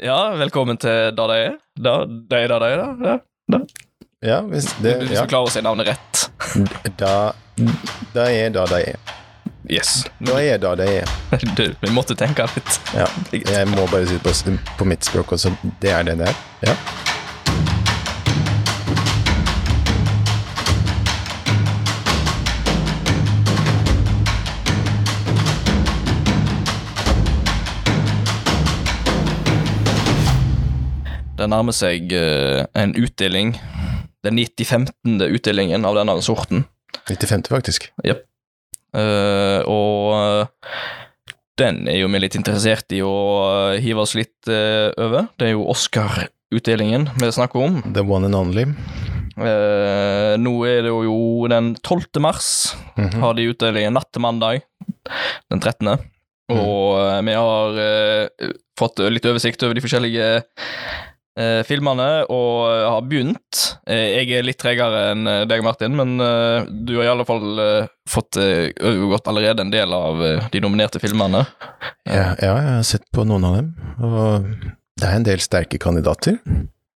Ja, velkommen til Da det er. Da det er da det er, da. da. Ja, hvis det Hvis ja. du klarer å si navnet rett. Da Da er da det er. Yes. Da er da det er. Du, vi måtte tenke litt. Ja. Jeg må bare si det på, på mitt språk også. Det er det det er. Ja. Det nærmer seg eh, en utdeling. Den 95. utdelingen av denne sorten. 95, faktisk. Eh, og eh, den er jo vi litt interessert i å hive oss litt uh, over. Det er jo Oscar-utdelingen vi snakker om. The one and only. Uh, nå er det jo den 12. mars. Mhm. Har de utdelingen natt til mandag, den 13. Og eh, vi har fått litt oversikt over de forskjellige eh, filmene, og har begynt. Eh, jeg er litt tregere enn eh, deg, Martin, men eh, du har i alle fall eh, fått eh, overgått allerede en del av eh, de nominerte filmene. Ja, ja, jeg har sett på noen av dem, og det er en del sterke kandidater.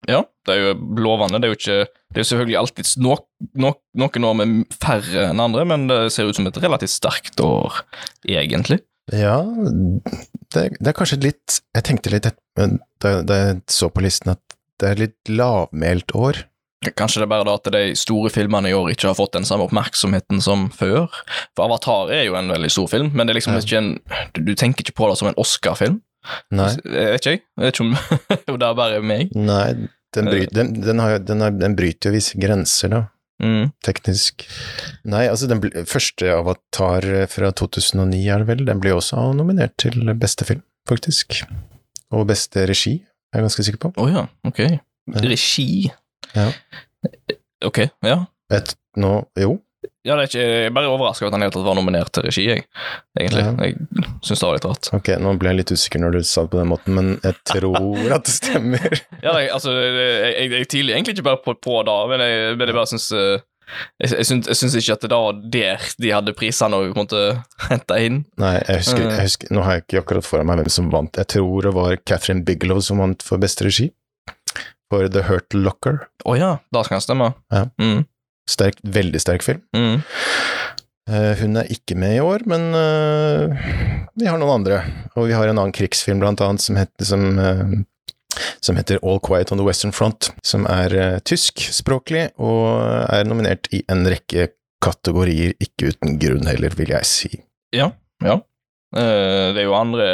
Ja, det er jo lovende. Det er jo ikke Det er jo selvfølgelig alltid no, no, noen år med færre enn andre, men det ser ut som et relativt sterkt år, egentlig. Ja, det, det er kanskje litt Jeg tenkte litt da, jeg så på listen at det er litt lavmælt år. Kanskje det er bare da at de store filmene i år ikke har fått den samme oppmerksomheten som før. For Avatar er jo en veldig stor film, men det er liksom Ja. ikke en du, du tenker ikke på det som en Oscar-film. Nei, vet ikke jeg. Jeg vet ikke om det er bare meg. nei den, bryter, den, den, har, den, har, den bryter jo visse grenser, da. Mm. teknisk. Nei, altså den ble, første Avatar fra 2009 er det vel, den ble også nominert til beste film, faktisk. Og beste regi, er jeg ganske sikker på. Å ja, ok. Regi. Ja. Ok, ja. Et, nå, jo, Ja, det er ikke, Jeg er bare overraska over at han helt tatt var nominert til regi, jeg. Egentlig. Ja. Jeg syns det var litt rart. ok, nå ble jeg litt usikker når du sa det på den måten, men jeg tror at det stemmer. Ja, det, altså, jeg, jeg, jeg tviler egentlig ikke bare på, på da, men jeg, men jeg bare syns eh, jeg, syns, jeg syns ikke at det var der de hadde prisene og på en måte henta inn. Nei, jeg husker, jeg husker, nå har jeg ikke akkurat foran meg hvem som vant. Jeg tror det var Catherine Bigelow som vant for beste regi, for The Hurt Locker. Å ja, da skal han stemme. Ja. Mm, Sterk, veldig sterk film. mm. Eh, hun er ikke med i år, men eh, vi har noen andre. Og vi har en annen krigsfilm, blant annet, som heter, som, eh, som heter All Quiet on the Western Front, som er uh, tyskspråklig og er nominert i en rekke kategorier, ikke uten grunn heller, vil jeg si. Ja. ja. Det er jo andre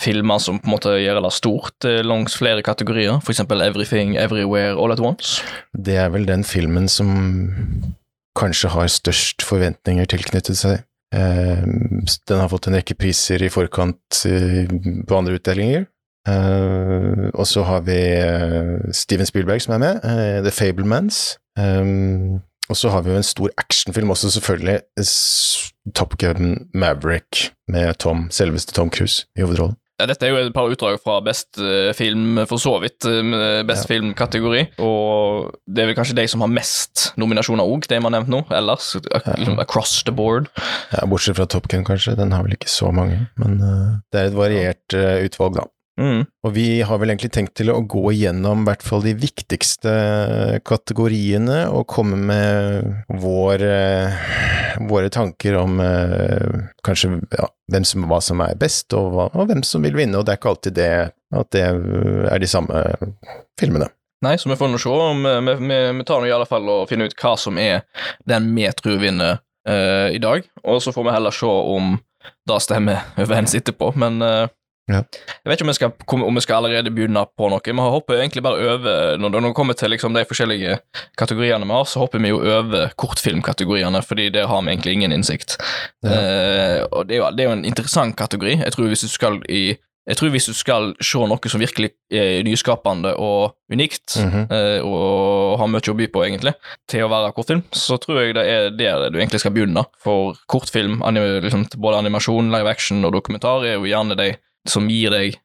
filmer som på en måte gjør det stort eh, langs flere kategorier, eksempel Everything, Everywhere, All at Once. Det er vel den filmen som kanskje har størst forventninger tilknyttet seg. Eh, den har fått en rekke priser i forkant eh, på andre utdelinger. Og så har vi Steven Spielberg som er med, The Fablemans. Og så har vi jo en stor actionfilm også, selvfølgelig. Top Gun Maverick med Tom, selveste Tom Cruise i hovedrollen. Ja, dette er jo et par utdrag fra best eh, film, for så vidt. eh, Best Ja. film-kategori. Og det er vel kanskje de som har mest nominasjoner òg, de man har nevnt nå. Ellers liksom across the board. Ja, bortsett fra Top Gun, kanskje. Den har vel ikke så mange. Men uh, det er et variert uh, utvalg, da. Mm. Og vi har vel egentlig tenkt til å gå igjennom i hvert fall de viktigste kategoriene og komme med vår, eh, våre tanker om eh, kanskje ja, hvem som, hva som er best, og, og hvem som vil vinne. Og det er ikke alltid det at det er de samme filmene. Nei, så vi får nå se. om Vi, vi, vi, tar nå i alle fall og finner ut hva som er den vi tror vinner uh, i dag. Og så får vi heller se om det stemmer overens etterpå. Men eh, Ja. jeg vet ikke om vi, skal, om vi skal allerede begynne på noe. Vi hopper egentlig bare over Når det kommer til liksom de forskjellige kategoriene vi har, så hopper vi jo over kortfilmkategoriene, fordi der har vi egentlig ingen innsikt. Eh, og det er, jo, det er jo en interessant kategori. Jeg tror hvis du skal i hvis du skal se noe som virkelig er nyskapende og unikt, Mhm. eh, og har mye å by på, egentlig, til å være kortfilm, så tror jeg det er der du egentlig skal begynne. For kortfilm, anim liksom, både animasjon, live action og dokumentar, er jo gjerne de som gir deg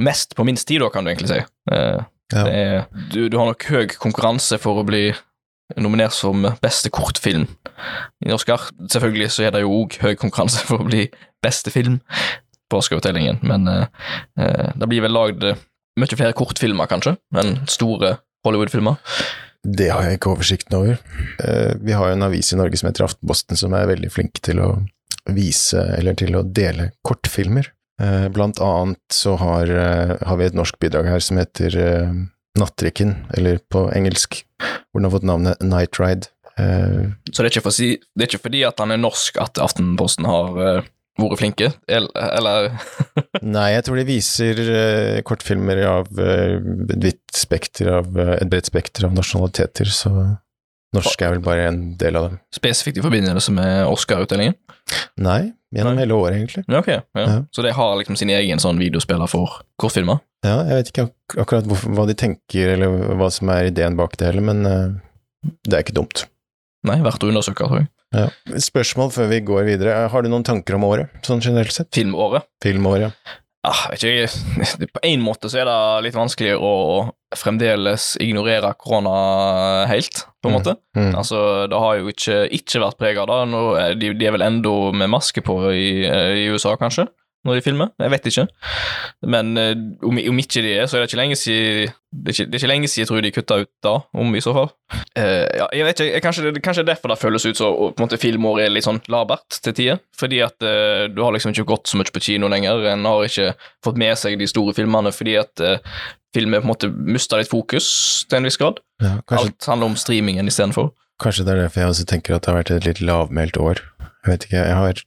mest på minst tid, da, kan du egentlig si. Uh, Ja. det er, du, du har nok høy konkurranse for å bli nominert som beste kortfilm i Oscar. Selvfølgelig så er det jo òg høy konkurranse for å bli beste film på Oscar-utdelingen, men uh, uh, det blir vel lagd mye flere kortfilmer, kanskje, enn store Hollywood-filmer. Det har jeg ikke oversikten over. Vi har jo en avis i Norge som heter Aftenposten, som er veldig flink til å vise, eller til å dele kortfilmer. Eh, Blant annet så har, eh, har vi et norsk bidrag her som heter eh, Nattrikken, eller på engelsk, hvor den har fått navnet Night Ride. Eh, Så det er, ikke for, si, det er ikke fordi at han er norsk at Aftenposten har vært flinke, eller, Nei, jeg tror de viser kortfilmer av et vidt spekter av, et bredt spekter av nasjonaliteter, så norsk er vel bare en del av det. spesifikt i forbindelse med Oscar-utdelingen? Nei, gjennom Nei. hele året, egentlig. Ja, ok. Ja. Ja. Så de har liksom sin egen sånn videospiller for kortfilmer? Ja, jeg vet ikke ak akkurat hvorfor, hva de tenker, eller hva som er ideen bak det heller, men uh, det er ikke dumt. Nei, verdt å undersøke, tror jeg. Ja. Spørsmål før vi går videre. Har du noen tanker om året, sånn generelt sett? Filmåret. Filmåret, ja. Ah, vet ikke, På en måte så er det litt vanskelig å fremdeles ignorere korona helt, på en Mm. måte. Mm. Altså, Det har jo ikke, ikke vært prega av det. De, de er vel enda med maske på i, eh, i USA, kanskje, når de filmer. Jeg vet ikke. Men eh, om, om ikke de er, så er det ikke lenge siden det er ikke, det er ikke lenge siden jeg tror de kutta ut da, om i så fall. Uh, ja, jeg vet ikke, jeg, kanskje, det, kanskje derfor det føles ut som på en måte filmåret er litt sånn labert til tider. Fordi at uh, du har liksom ikke gått så mye på kino lenger. En har ikke fått med seg de store filmene fordi at uh, filmer på en måte mista litt fokus til en viss grad. Ja, kanskje, Alt handler om streamingen istedenfor. kanskje det er derfor jeg også tenker at det har vært et litt lavmælt år. Jeg vet ikke, jeg har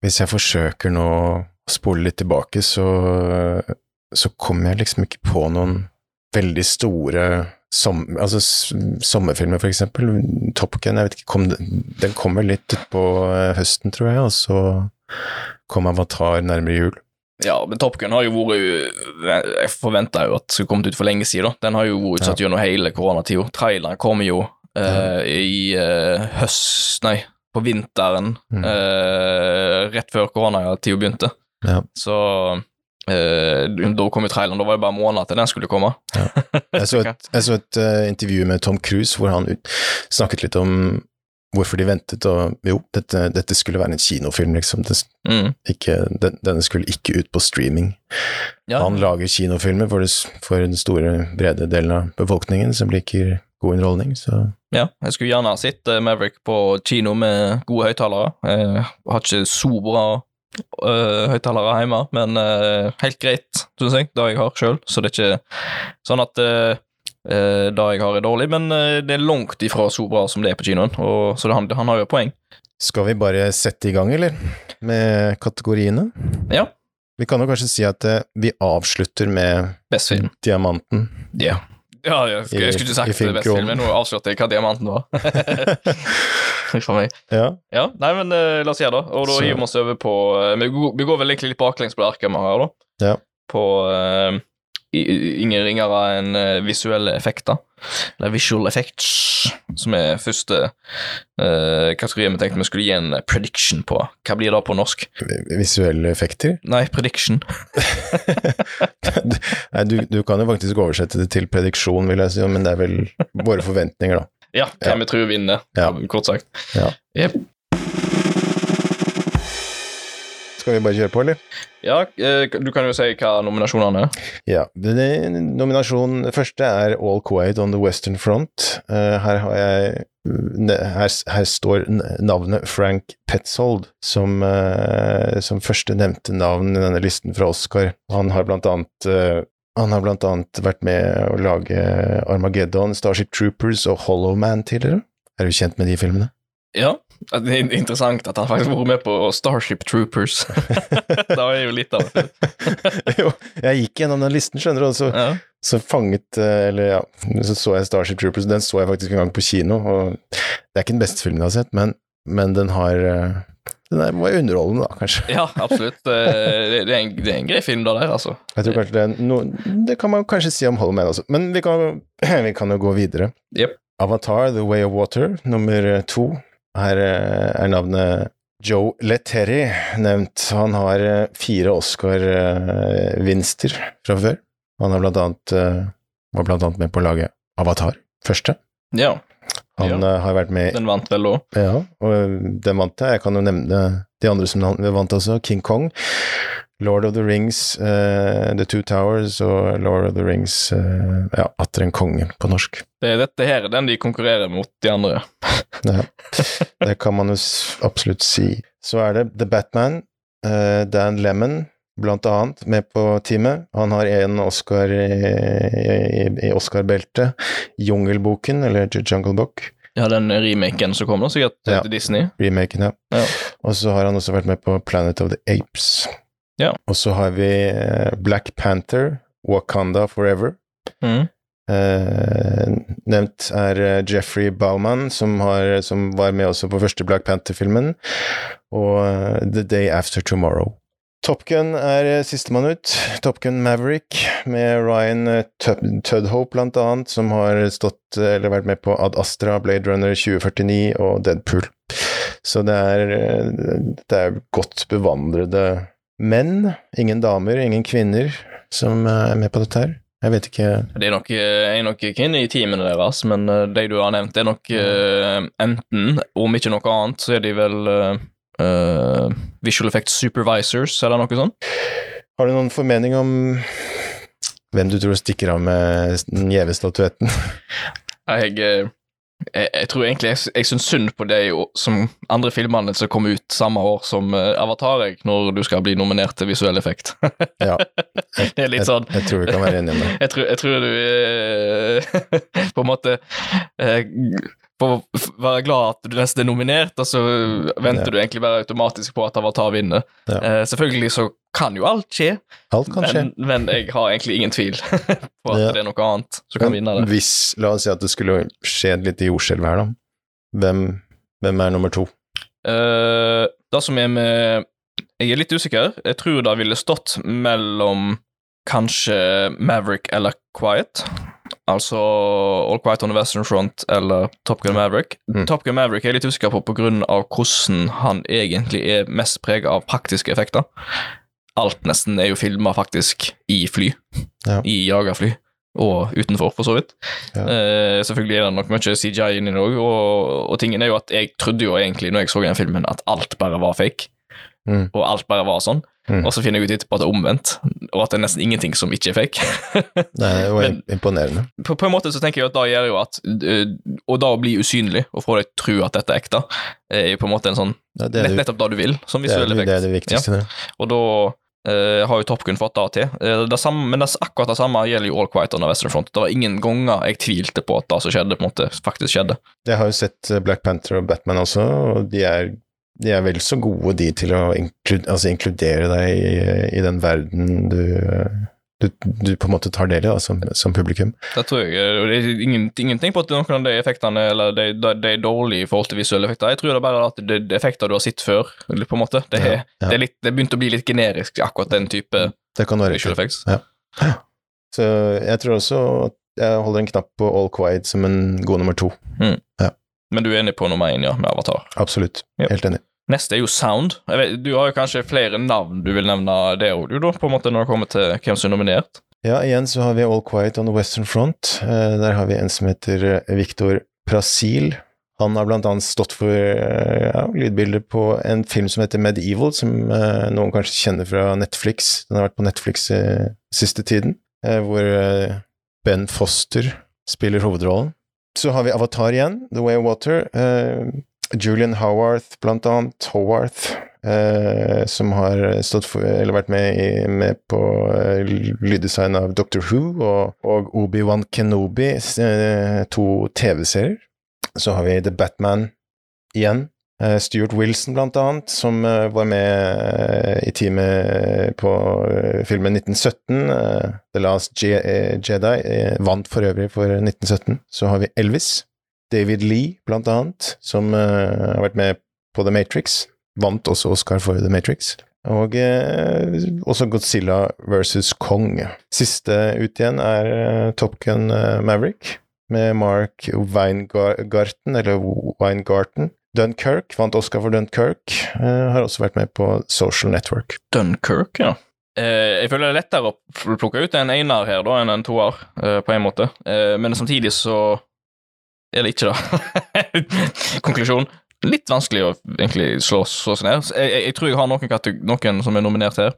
Hvis jeg forsøker nå å spole litt tilbake, så, så kommer jeg liksom ikke på noen veldig store som, altså sommerfilmer, for eksempel. Top Gun, jeg vet ikke, kom, den kommer litt utpå eh, høsten, tror jeg, og så kom Avatar nærmere jul. Ja, men Top Gun har jo vært Jeg forventa jo at det skulle kommet ut for lenge siden. Den har jo vært utsatt gjennom hele koronatida. Traileren kom jo eh, i eh, høst Nei, på vinteren. Mm. eh, rett før koronatida begynte. Ja. Så eh, da kom jo traileren. Da var det bare måneder til den skulle komme. Jeg så et, jeg så et uh, intervju med Tom Cruise hvor han ut, snakket litt om hvorfor de ventet, og jo, dette, dette skulle være en kinofilm, liksom. Det, Mm. ikke, den, denne skulle ikke ut på streaming. Ja. Han lager kinofilmer for, det, for den store, brede delen av befolkningen som liker god underholdning, så Ja, jeg skulle gjerne ha sett eh, Maverick på kino med gode høyttalere. Jeg har ikke så bra uh, høyttalere hjemme, men uh, helt greit, syns jeg, det jeg har sjøl. Så det er ikke sånn at uh, det jeg har, er dårlig, men det er langt ifra så bra som det er på kinoen. Og, så han, han har jo poeng. skal vi bare sette i gang, eller? Med kategoriene? Ja, Vi kan jo kanskje si at vi avslutter med best film. Diamanten. Ja. Ja, jeg, skulle- jeg skulle ikke sagt det beste filmkronen. film, men nå avslørte jeg hva diamanten var. For meg. Ja, Ja, nei, men uh, la oss gjøre det. Og da hiver vi oss over på uh, vi, går, vi går vel egentlig litt baklengs på det arket vi har da. Ja. På eh, Inger ingen ringere enn eh, visuelle effekter. Eller visual effects, som er første uh, kategori vi tenkte vi skulle gi en prediction på. Hva blir det på norsk? visuelle effekter. Nei, prediction. Nei, du, du kan jo faktisk oversette det til prediksjon, vil jeg si, men det er vel våre forventninger, da. Ja, hvem vi tror vinner, Ja. kort sagt. Ja. Jep. Skal vi bare kjøre på, eller? Ja, eh, du kan jo si hva nominasjonene er. Ja. det første er All Quiet on the Western Front. Eh, her har jeg her, her står navnet Frank Petzold som, eh, som første nevnte navn i denne listen fra Oscar. Han har blant annet han har blant annet vært med å lage Armageddon, Starship Troopers og Hollow Man tidligere. Er du kjent med de filmene? Ja, det er interessant at han faktisk har vært med på Starship Troopers. da er jo litt av det. jo, jeg gikk gjennom den listen, skjønner du, og så, Ja. så fanget eh, Eller ja, så så jeg Starship Troopers. Den så jeg faktisk en gang på kino, og det er ikke den beste filmen jeg har sett, men, men den har eh, Den er, var underholdende, da, kanskje. ja, absolutt. Det, det, er en, det er en grei film, da, der, altså. Jeg tror kanskje Det er no, Det kan man kanskje si om Hollow Man også, men vi kan, vi kan jo gå videre. Yep. Avatar, The Way of Water, nummer to. Her eh, er navnet Joe Letteri nevnt. Han har eh, fire Oscar-vinster fra før. Han har blant annet, eh, var blant annet med på å lage Avatar, første. Ja, Han ja. har vært med den vant vel òg. Ja, og den vant jeg. Jeg kan jo nevne de andre som vant også. King Kong, Lord of the Rings, uh, The Two Towers og Lord of the Rings uh, Ja, atter en konge på norsk. Det, er dette her er den de konkurrerer mot de andre. Ja, det kan man jo absolutt si. Så er det The Batman, uh, Dan Lemon, blant annet, med på teamet. Han har en Oscar i, i, i Oscar-beltet. Jungelboken, eller Jungle Book. Ja, den remaken som kom nå, sikkert Ja. til Disney. Remaken, ja. Ja. Og så har han også vært med på Planet of the Apes. Ja. Og så har vi eh, Black Panther, Wakanda Forever. Mm. Eh, nevnt er eh, Jeffrey Bauman, som, har, som var med også på første Black Panther-filmen, og eh, The Day After Tomorrow. Top Gun er sistemann ut. Top Gun Maverick med Ryan Tudhope, blant annet, som har stått eller vært med på Ad Astra, Blade Runner 2049 og Deadpool. Så det er, det er godt bevandrede menn, ingen damer, ingen kvinner, som eh, er med på dette her. Jeg vet ikke Det er nok, eh, er nok kvinner i teamene deres, men eh, de du har nevnt, er nok eh, enten, om ikke noe annet, så er de vel eh, Visual Effects Supervisors, eller noe sånt. Har du noen formening om hvem du tror stikker av med den gjeve statuetten? Jeg, jeg, jeg tror egentlig jeg, jeg syns synd på de som andre filmene som kom ut samme år som uh, Avatar, jeg, når du skal bli nominert til visuell effekt. Ja, det er litt sånn jeg, jeg tror vi kan være enig i det. Jeg tror, du uh, på en måte eh, får å være glad at du nesten er nominert, og så venter Ja. du egentlig bare automatisk på at Avatar vinner. Ja. Eh, selvfølgelig så kan jo alt skje, Alt kan skje. men, men jeg har egentlig ingen tvil på at Ja. det er noe annet som kan vinne det. Hvis, la oss si at det skulle skje et lite jordskjelv her, da. Hvem, hvem er nummer to? Eh, det som er med Jeg er litt usikker. Jeg tror det ville stått mellom kanskje Maverick eller Quiet. Altså All Quiet on the Western Front eller Top Gun Maverick. Mm. Top Gun Maverick er jeg litt usikker på av hvordan han egentlig er mest prega av praktiske effekter. Alt nesten er jo filma faktisk i fly. Ja. I jagerfly. Og utenfor, for så vidt. Ja. Eh, selvfølgelig er det nok mye CGI inni det òg, og, og tingen er jo at jeg trodde jo egentlig, når jeg så den filmen, at alt bare var fake. Mm. Og alt bare var sånn. Mm. Og så finner jeg ut etterpå at det er omvendt, og at det er nesten ingenting som ikke er fake. Nei, det var Men- imponerende. på, på en måte så tenker jeg at da gjør jo at Og da å bli usynlig og få deg å tro at dette er ekte, er jo på en måte en sånn Ja, det, nett, nettopp det du vil, som visuell det, effekt. det er det viktigste. ja. Og da eh, har jo Top Gun fått det til. Eh, det samme, men det, akkurat det samme gjelder jo All Quiet on the Western Front. Det var ingen ganger jeg tvilte på at det som skjedde, på en måte faktisk skjedde. Jeg har jo sett eh, Black Panther og Batman også, og de er, de er vel så gode, de, til å inkludere, altså, inkludere deg i, i den verden du, du, du på en måte tar del i da, som, som publikum. Det tror jeg. Og det er ingen, ingenting på at noen av de effektene eller de, de, de er dårlige i forhold til visuelle effekter. Jeg tror det er bare at det, er effekter du har sett før. på en måte. Det, er, Ja, ja. det, er litt, det begynte å bli litt generisk, akkurat den type Det kan være visual effects. Ja. Så jeg tror også at jeg holder en knapp på All Quiet som en god nummer to. Men du er enig på nummer én, ja, med Avatar. Absolutt. Helt enig. Neste er jo Sound. Vet, du har jo kanskje flere navn du vil nevne det òg, da, på en måte når det kommer til hvem som er nominert. Ja, igjen så har vi All Quiet on the Western Front. Eh, der har vi en som heter eh, Victor Prasil. Han har blant annet stått for eh, ja, lydbilder på en film som heter Medieval, som noen kanskje kjenner fra Netflix. Den har vært på Netflix siste tiden, hvor Ben Foster spiller hovedrollen. Så har vi Avatar igjen, The Way of Water. Julian Howarth, blant annet. Howarth, eh, som har for, vært med, i, med på eh, lyddesign av Doctor Who og, og Obi-Wan Kenobi, eh, to TV-serier. Så har vi The Batman igjen. Eh, Stuart Wilson, blant annet, som eh, var med eh, i teamet på filmen 1917, eh, The Last Je Jedi, vant for øvrig for 1917. Så har vi Elvis. David Lee, blant annet, som uh, har vært med på The Matrix. Vant også Oscar for The Matrix. Og eh, også Godzilla versus Kong. Siste ut igjen er eh, Top Gun Maverick, med Mark Weingarten, eller Weingarten. Dunkerque vant Oscar for Dunkerque. Har også vært med på Social Network. Dunkirk, ja. Eh, jeg føler det er lettere å plukke ut en ener her da, enn en toer, eh, på en måte. Eh, men samtidig så er det ikke da. Konklusjon. Litt vanskelig å egentlig slå, slå seg ned. Jeg, jeg, jeg tror jeg har noen, noen som er nominert her.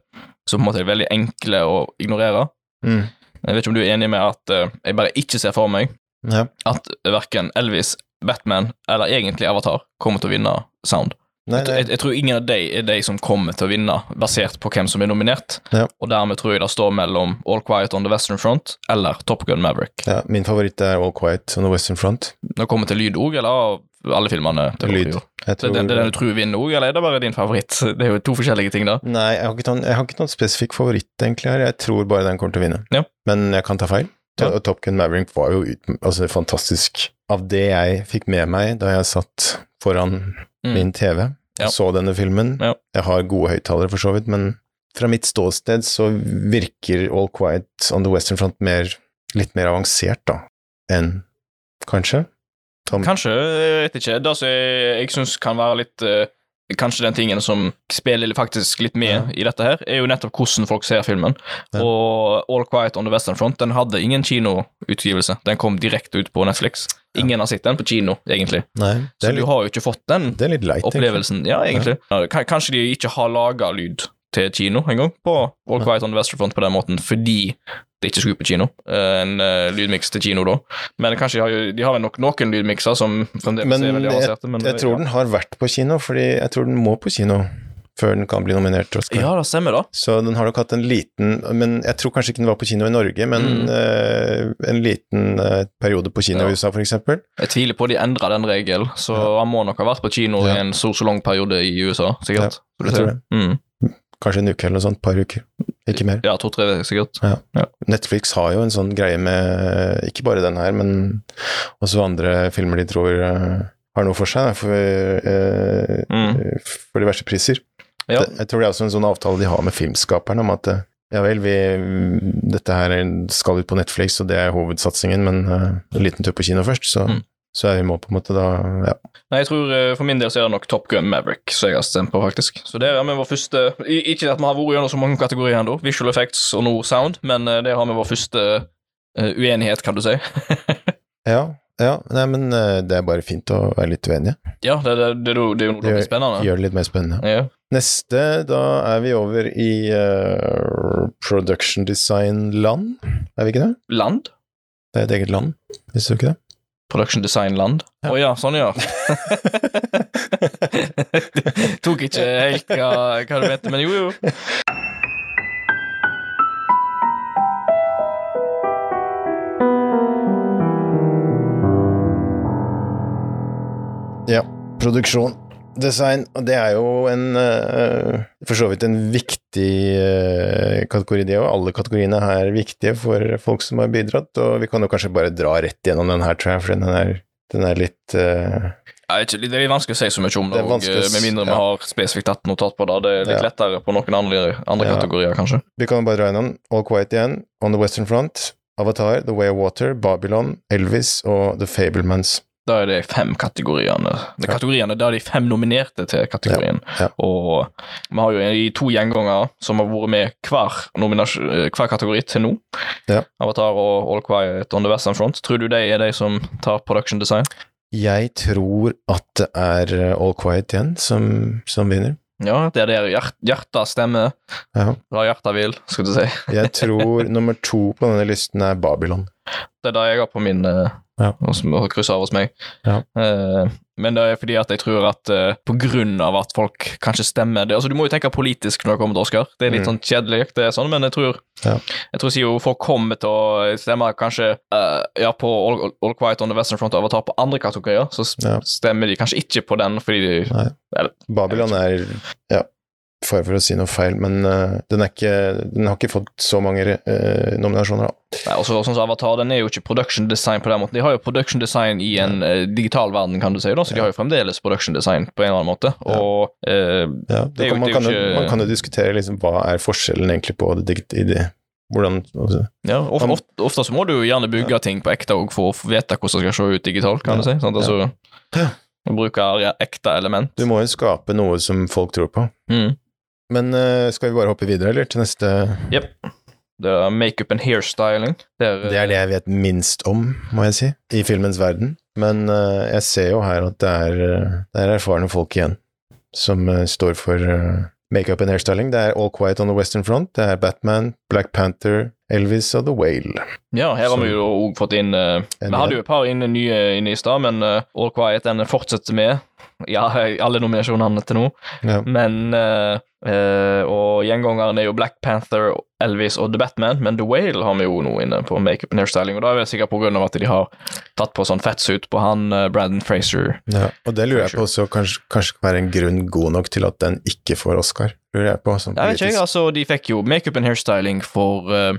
som på en måte er veldig enkle å ignorere. Mm. Jeg vet ikke om du er enig med at uh, jeg bare ikke ser for meg Ja. at verken Elvis, Batman eller egentlig Avatar kommer til å vinne Sound. Nei, nei. jeg, jeg tror ingen av de er de som kommer til å vinne, basert på hvem som er nominert. Ja. Og dermed tror jeg det står mellom All Quiet on the Western Front eller Top Gun Maverick. Ja, min favoritt er All Quiet on the Western Front. Når det kommer til lyd òg, eller alle filmene? til Lyd. Jeg Det, det, det den du tror vinner òg, eller er det bare din favoritt? Det er jo to forskjellige ting, da. Nei, jeg har, ikke noen, har ikke noen spesifikk favoritt egentlig her. Jeg tror bare den kommer til å vinne. Ja. Men jeg kan ta feil. Ja. Top Gun Maverick var jo ut, altså, fantastisk. Av det jeg fikk med meg da jeg satt foran Mm. min TV Ja. så denne filmen Ja. Jeg har gode høyttalere, for så vidt, men fra mitt ståsted så virker All Quiet on the Western Front mer, litt mer avansert, da, enn kanskje. Tom, Kanskje, jeg vet ikke. Det som jeg, jeg syns kan være litt eh, Kanskje den tingen som spiller faktisk litt med Ja. i dette her, er jo nettopp hvordan folk ser filmen. Ja. Og All Quiet on the Western Front den hadde ingen kinoutgivelse. Den kom direkte ut på Netflix. Ingen har sett den på kino, egentlig. Nei, Så litt, du har jo ikke fått den opplevelsen. Ja, egentlig. Kanskje de ikke har laga lyd til kino engang, på All Ja. Quiet on the Western Front på den måten, fordi det ikke skulle på kino. Eh, En uh, lydmiks til kino da. Men kanskje de har, jo, de har nok noen lydmikser som fremdeles Men er veldig avanserte. Men jeg tror ja. den har vært på kino, fordi jeg tror den må på kino før den kan bli nominert til Oscar. Ja, det stemmer, da. Så den har nok hatt en liten Men jeg tror kanskje ikke den var på kino i Norge, men Mm. uh, en liten uh, periode på kino Ja. i USA, eksempel. Jeg tviler på de endra den regelen, så han må nok ha vært på kino Ja. i en så så lang periode i USA, sikkert. Ja, jeg tror det. Mm. Kanskje en uke eller noe sånt, par uker. Ikke mer. Ja, to-tre, sikkert. Netflix har jo en sånn greie med ikke bare den her, men også andre filmer de tror eh, har noe for seg, for, eh, Mm. for diverse priser. Ja. Det, jeg tror det er også en sånn avtale de har med filmskaperne om at eh, ja vel, vi, dette her skal ut på Netflix, og det er hovedsatsingen, men uh, en liten tur på kino først, så, Mm. Så vi må på en måte da Ja. Nei, jeg tror eh, For min del så er det nok Top Gun Maverick som jeg har stemt på, faktisk. Så det er med vår første Ikke at vi har vært gjennom så mange kategorier ennå, visual effects og noe sound, men eh, det har med vår første eh, uenighet, kan du si. Ja, ja nei, men det er bare fint å være litt uenige. ja, det, det, det, det er jo noe Det gjør, spennende. gjør det litt mer spennende. Ja. Neste, da er vi over i uh, production design-land, er vi ikke det? Land? Det er et eget land, visste du ikke det? Production Design Land. Å ja. sånn ja. Tok ikke helt hva, hva du mente, men jo, jo. Ja, produksjon, design, og det er jo en eh, For så vidt en viktig eh, kategori, det òg. Alle kategoriene her er viktige for folk som har bidratt, og vi kan jo kanskje bare dra rett gjennom den her, tror jeg, for den er, den er litt eh, Ja, det er litt vanskelig å si så mye om det, Det og, med mindre vi ja. har spesifikt tatt notat på det. Det er litt Ja. lettere på noen andre, andre kategorier, kanskje. Vi kan jo bare dra gjennom All Quiet igjen, On the Western Front, Avatar, The Way of Water, Babylon, Elvis og The Fablemans. Da er det fem kategoriene. Det er kategoriene, Da er de fem nominerte til kategorien. Ja, ja. Og vi har jo i to gjengangere som har vært med hver, eh, hver kategori til nå. Ja. Avatar og All Quiet on the Western Front. Tror du de er de som tar production design? Jeg tror at det er eh, All Quiet igjen som, som vinner. Ja, det er der hjert, hjertet stemmer. Ja. Hva hjertet vil, skal du si. Jeg tror nummer to på denne listen er Babylon. Det er det jeg har på min eh, Ja. og som har kryssa av hos meg. Ja. Uh, men det er fordi at jeg tror at uh, på grunn av at folk kanskje stemmer det, altså Du må jo tenke politisk når det kommer til Oscar. Det er litt Mm. sånn kjedelig, det er sånn, men jeg tror Ja. Jeg tror siden folk kommer til å stemme kanskje uh, ja, på All, All Quiet on the Western Front og Avatar på andre kategorier, så stemmer de kanskje ikke på den fordi de Nei. Eller- Babylon er Ja, fare for å si noe feil, men uh, den, ikke, den har ikke fått så mange uh, nominasjoner, da. Nei, også, sånn som Avatar, den er jo ikke production design på den måten. De har jo production design i en uh, digital verden, kan du si, da, så de har jo fremdeles production design på en eller annen måte. Og eh, Ja, Det det jo- man, kan jo ikke- man kan jo diskutere liksom, hva er forskjellen egentlig på det i det Hvordan altså, ja, ofte, ofte, ofte så må du jo gjerne bygge ting på ekte og for å få vite hvordan det skal se ut digitalt, kan Ja. du si. Sant? Altså, Ja. Man bruker ekte element. Du må jo skape noe som folk tror på. Mm. Men eh, skal vi bare hoppe videre, eller? Til neste Det er makeup and hairstyling. Det er, Det er det jeg vet minst om, må jeg si, i filmens verden. Men uh, jeg ser jo her at det er, det er erfarne folk igjen som uh, står for uh, makeup and hairstyling. Det er All Quiet on the Western Front, det er Batman, Black Panther, Elvis og The Whale. Ja, her har Så- vi jo òg fått inn Vi hadde jo et par inne, nye inne i stad, men All Quiet den fortsetter med. Ja, alle nominasjonene til nå. Ja. Men eh, eh, Og gjengangeren er jo Black Panther, Elvis og The Batman, men The Whale har vi jo nå inne på makeup and hairstyling, og da er det sikkert av at de har tatt på sånn fettsuit på han uh, Braden Fraser. Ja, og det lurer jeg på også kanskje, kanskje kan være en grunn god nok til at den ikke får Oscar, lurer jeg på. Sånn Jeg vet ikke, altså, de fikk jo makeup and hairstyling for uh,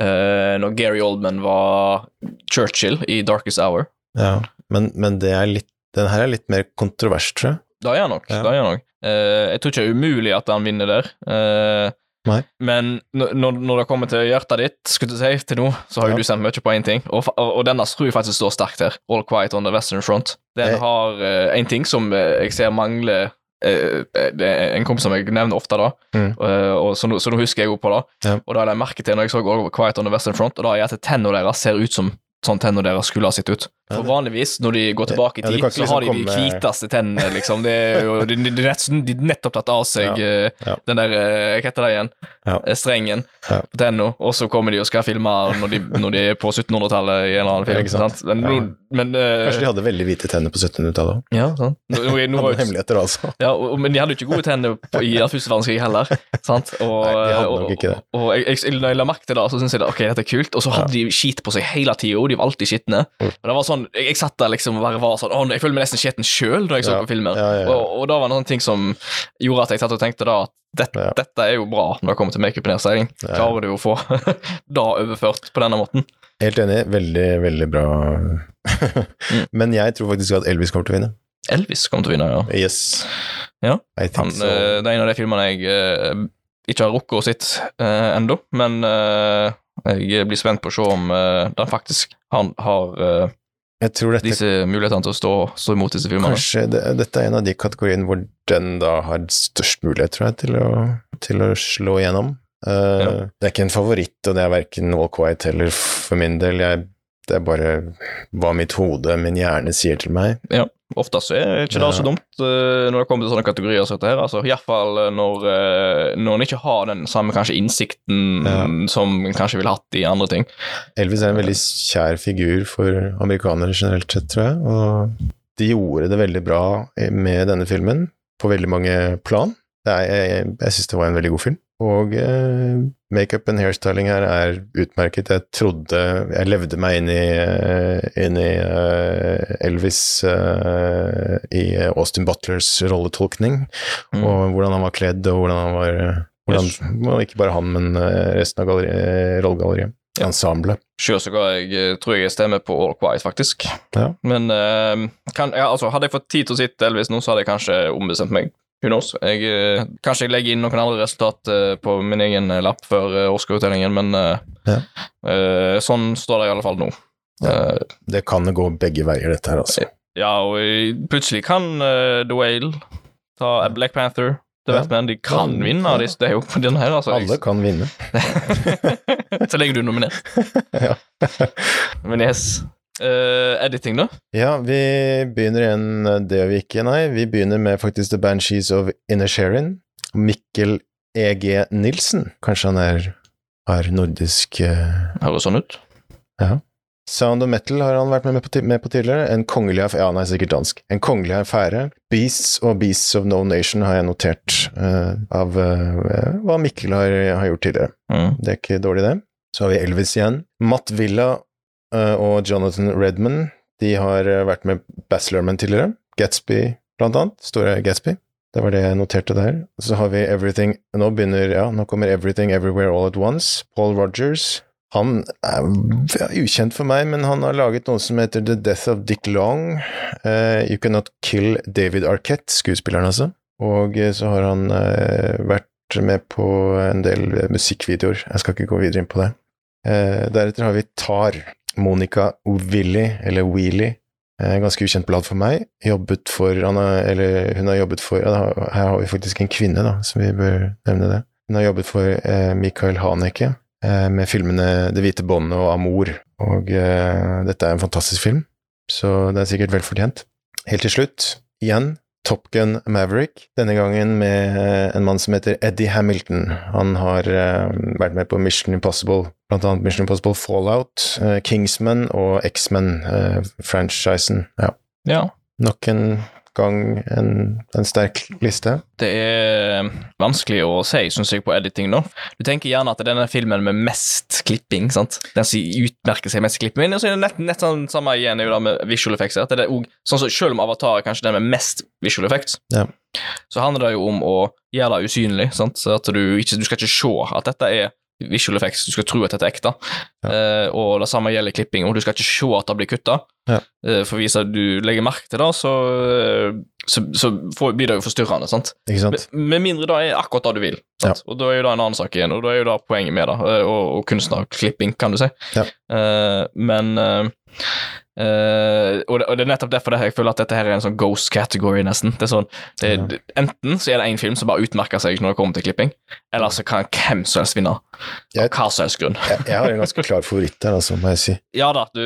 uh, når Gary Oldman var Churchill i Darkest Hour. Ja, men, men det er litt, den her er litt mer kontrovers, tror jeg. Det er han nok. Ja. det er han nok. Eh, jeg tror ikke det er umulig at han vinner der. Eh, Nei. Men når, når det kommer til hjertet ditt, skulle du si, til nå, så har jo Ja. du sendt mye på én ting, og, og, denne tror jeg faktisk står sterkt her. All Quiet on the Western Front. Den Jeg- har én ting som eh, jeg ser mangler eh, er en kompis som jeg nevner ofte, da, Mm. Eh, og så, nå- så nå husker jeg jo på det. Ja. Og da la jeg merke til når jeg så All Quiet on the Western Front, og da er at tennene deres ser ut som sånn tennene deres skulle ha sett ut. For vanligvis, når de går tilbake i tid, ja, så har de liksom de hviteste tennene, liksom. De, de, de, nett- de nettopp tatt av seg Ja, eh, ja. den der eh, Hva heter det igjen? Eh, Strengen på tenna, og så kommer de og skal filme når de, når de er på 1700-tallet i en eller annen film. ikke sant? Men, men Kanskje de hadde veldig hvite tenner på 1700-tallet òg. Ja, sant. Nå, nå, nå, var Hadde jo- hemmeligheter, altså. ja, og, men de hadde jo ikke gode tenner på, i første verdenskrig heller. Sant? Og, Nei, de hadde nok ikke det. Og, og jeg, jeg, når jeg la merke til det, så syntes jeg det, ok, dette er kult. Og så hadde de skit på seg hele tida, de var alltid skitne. Mm. Og det var sånn, Jeg, jeg satt der liksom og bare var sånn Å, jeg føler meg nesten skitten sjøl når jeg så Ja, på filmer. ja, ja. Og, og da var det noen ting som gjorde at jeg satt og tenkte da at dette, dette er jo bra når det kommer til makeup og nedseiling. Ja. Klarer du å få da overført på denne måten? Helt enig. Veldig, veldig bra. Mm. Men jeg tror faktisk at Elvis kommer til å vinne. Elvis kom til å vinne, ja. Yes. Ja. Han, so. eh, det er en av de filmene jeg eh, ikke har rukket å sitte uh, ennå, men uh, jeg blir spent på å se om uh, den faktisk han har eh, Jeg tror dette disse mulighetene til å stå, stå imot disse filmene. Kanskje det, dette er en av de kategoriene hvor den da har størst mulighet, tror jeg, til å, til å slå igjennom. Uh, Ja. Det er ikke en favoritt, og det er verken All Quiet heller for min del. Jeg, det er bare hva mitt hode, min hjerne, sier til meg. Ofte så er ikke det så dumt eh, når det kommer til sånne kategorier som dette her. Altså, Iallfall når, uh, når en ikke har den samme kanskje innsikten Ja. som en kanskje ville hatt i andre ting. Elvis er en veldig kjær figur for amerikanere generelt sett, tror jeg, og de gjorde det veldig bra med denne filmen, på veldig mange plan. Er, jeg jeg, jeg syns det var en veldig god film. Og eh, makeup and hairstyling her er utmerket. Jeg trodde Jeg levde meg inn i, eh, inn i eh, Elvis uh, i Austin Butlers rolletolkning, Mm. og hvordan han var kledd, og hvordan han var hvordan. Ikke bare han, men resten av galleri, rollegalleriet. Ja. Ensemblet. Sjøl så jeg, tror jeg jeg stemmer på All Quiet, faktisk. Ja. Men uh, kan, ja, altså, hadde jeg fått tid til å sitte Elvis nå, så hadde jeg kanskje ombestemt meg. Who knows? Jeg, eh, kanskje jeg legger inn noen andre resultat eh, på min egen eh, lapp før Oscar-utdelingen, men Ja. sånn står det i alle fall nå. Ja. Det kan gå begge veier, dette her, altså. ja, og plutselig kan The Whale ta Black Panther, The Ja. Batman, de kan vinne. de- Det er jo på denne her, altså. Alle kan vinne. så lenge du er nominert. Ja. Men yes. Eh, editing, da? Ja, vi begynner igjen, det vi ikke, nei. Vi begynner med faktisk The Banshees of Inisherin. Mikkel E.G. Nilsen. Kanskje han er, har nordisk uh... Høres sånn ut. Ja. Sound of Metal har han vært med på, med på tidligere. En kongelig affære Ja, han er sikkert dansk. En kongelig affære. Beasts og Beasts of No Nation har jeg notert uh, av uh, hva Mikkel har, har gjort tidligere. Mm. Det er ikke dårlig, det. Så har vi Elvis igjen. Matt Villa eh, og Jonathan Redman de har eh, vært med Luhrmann tidligere. Gatsby, blant annet. Store Gatsby. Det var det jeg noterte der. Så har vi Everything Nå begynner Ja, nå kommer Everything Everywhere All At Once. Paul Rogers. Han er ukjent for meg, men han har laget noe som heter The Death of Dick Long. Uh, you Cannot Kill David Arquette, skuespilleren altså. Og eh, så har han uh, vært med på en del eh, musikkvideoer. Jeg skal ikke gå videre inn på det. Uh, deretter har vi Tar. Monica Willy, eller Wheelie. Eh, ganske ukjent blad for meg. Jobbet for Eller hun har jobbet for Her har vi faktisk en kvinne, da, så vi bør nevne det. Hun har jobbet for eh, Michael Haneke eh, med filmene Det hvite båndet og Amor. Og dette er en fantastisk film, så det er sikkert vel fortjent. Helt til slutt, igjen, Top Gun Maverick, denne gangen med en mann som heter Eddie Hamilton. Han har vært med på Mission Impossible, blant annet Mission Impossible Fallout, uh, Kingsman og X-Men-franchisen. Uh, ja. ja. Nok en gang en, en, sterk liste. Det er vanskelig å si, syns jeg, på editing nå. Du tenker gjerne at det er denne filmen med mest klipping, sant? Den som utmerker seg mest klipping. og så er det nett, nett sånn samme igjen med visual effects. At det er også, sånn som Selv om Avatar er kanskje den med mest visual effects, ja. så handler det jo om å gjøre det usynlig. sant? Så at du, ikke, du skal ikke se at dette er visual effects, du skal tro at dette er ekte. Ja. Eh, og det samme gjelder klipping, og du skal ikke se at det blir kutta. Ja. Eh, for hvis du legger merke til det, så, så, så får, blir det jo forstyrrende. sant? Ikke sant? Med, med mindre det er akkurat det du vil. Sant? Og da er jo det en annen sak igjen, og da er jo det poenget med det, eh, og, og kunstnerklipping, kan du si. Ja. Eh, men eh, Uh, og, det, og, det, er nettopp derfor jeg føler at dette her er en sånn ghost category, nesten. Det er sånn, det, Ja. Enten så er det en film som bare utmerker seg når det kommer til klipping, eller så kan hvem som helst vinne. Av hva som helst grunn. Jeg, jeg har en ganske klar favoritt der, altså, må jeg si. Ja da, du,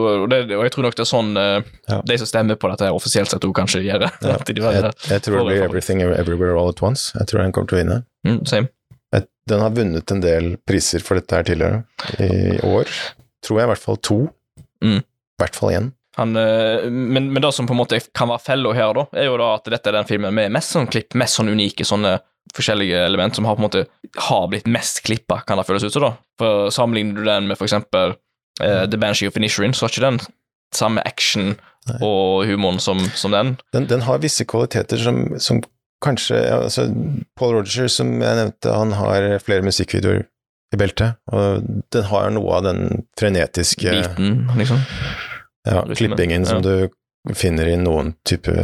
og, det, og jeg tror nok det er sånn uh, Ja. de som stemmer på dette her offisielt sett, også kanskje gjør det. Ja. De Jeg, jeg tror det blir Everything Everywhere All At Once. Jeg tror den kommer til å vinne. mm, same. Jeg, den har vunnet en del priser for dette her tidligere. I år tror jeg i hvert fall to. Mm. I hvert fall igjen. Han, eh, men, men det som på en måte kan være fella her, da, er jo da at dette er den filmen med mest sånn klipp, mest sånn unike sånne forskjellige element som har på en måte har blitt mest klippa, kan det føles ut som. da. For Sammenligner du den med for eksempel eh, The Banshee of Inisherin, så har ikke den samme action Nei. og humoren som, som den. Den, den har visse kvaliteter som, som kanskje altså Paul Roger, som jeg nevnte, han har flere musikkvideoer i beltet, og den har noe av den frenetiske Biten, liksom. ja, klippingen som du finner i noen type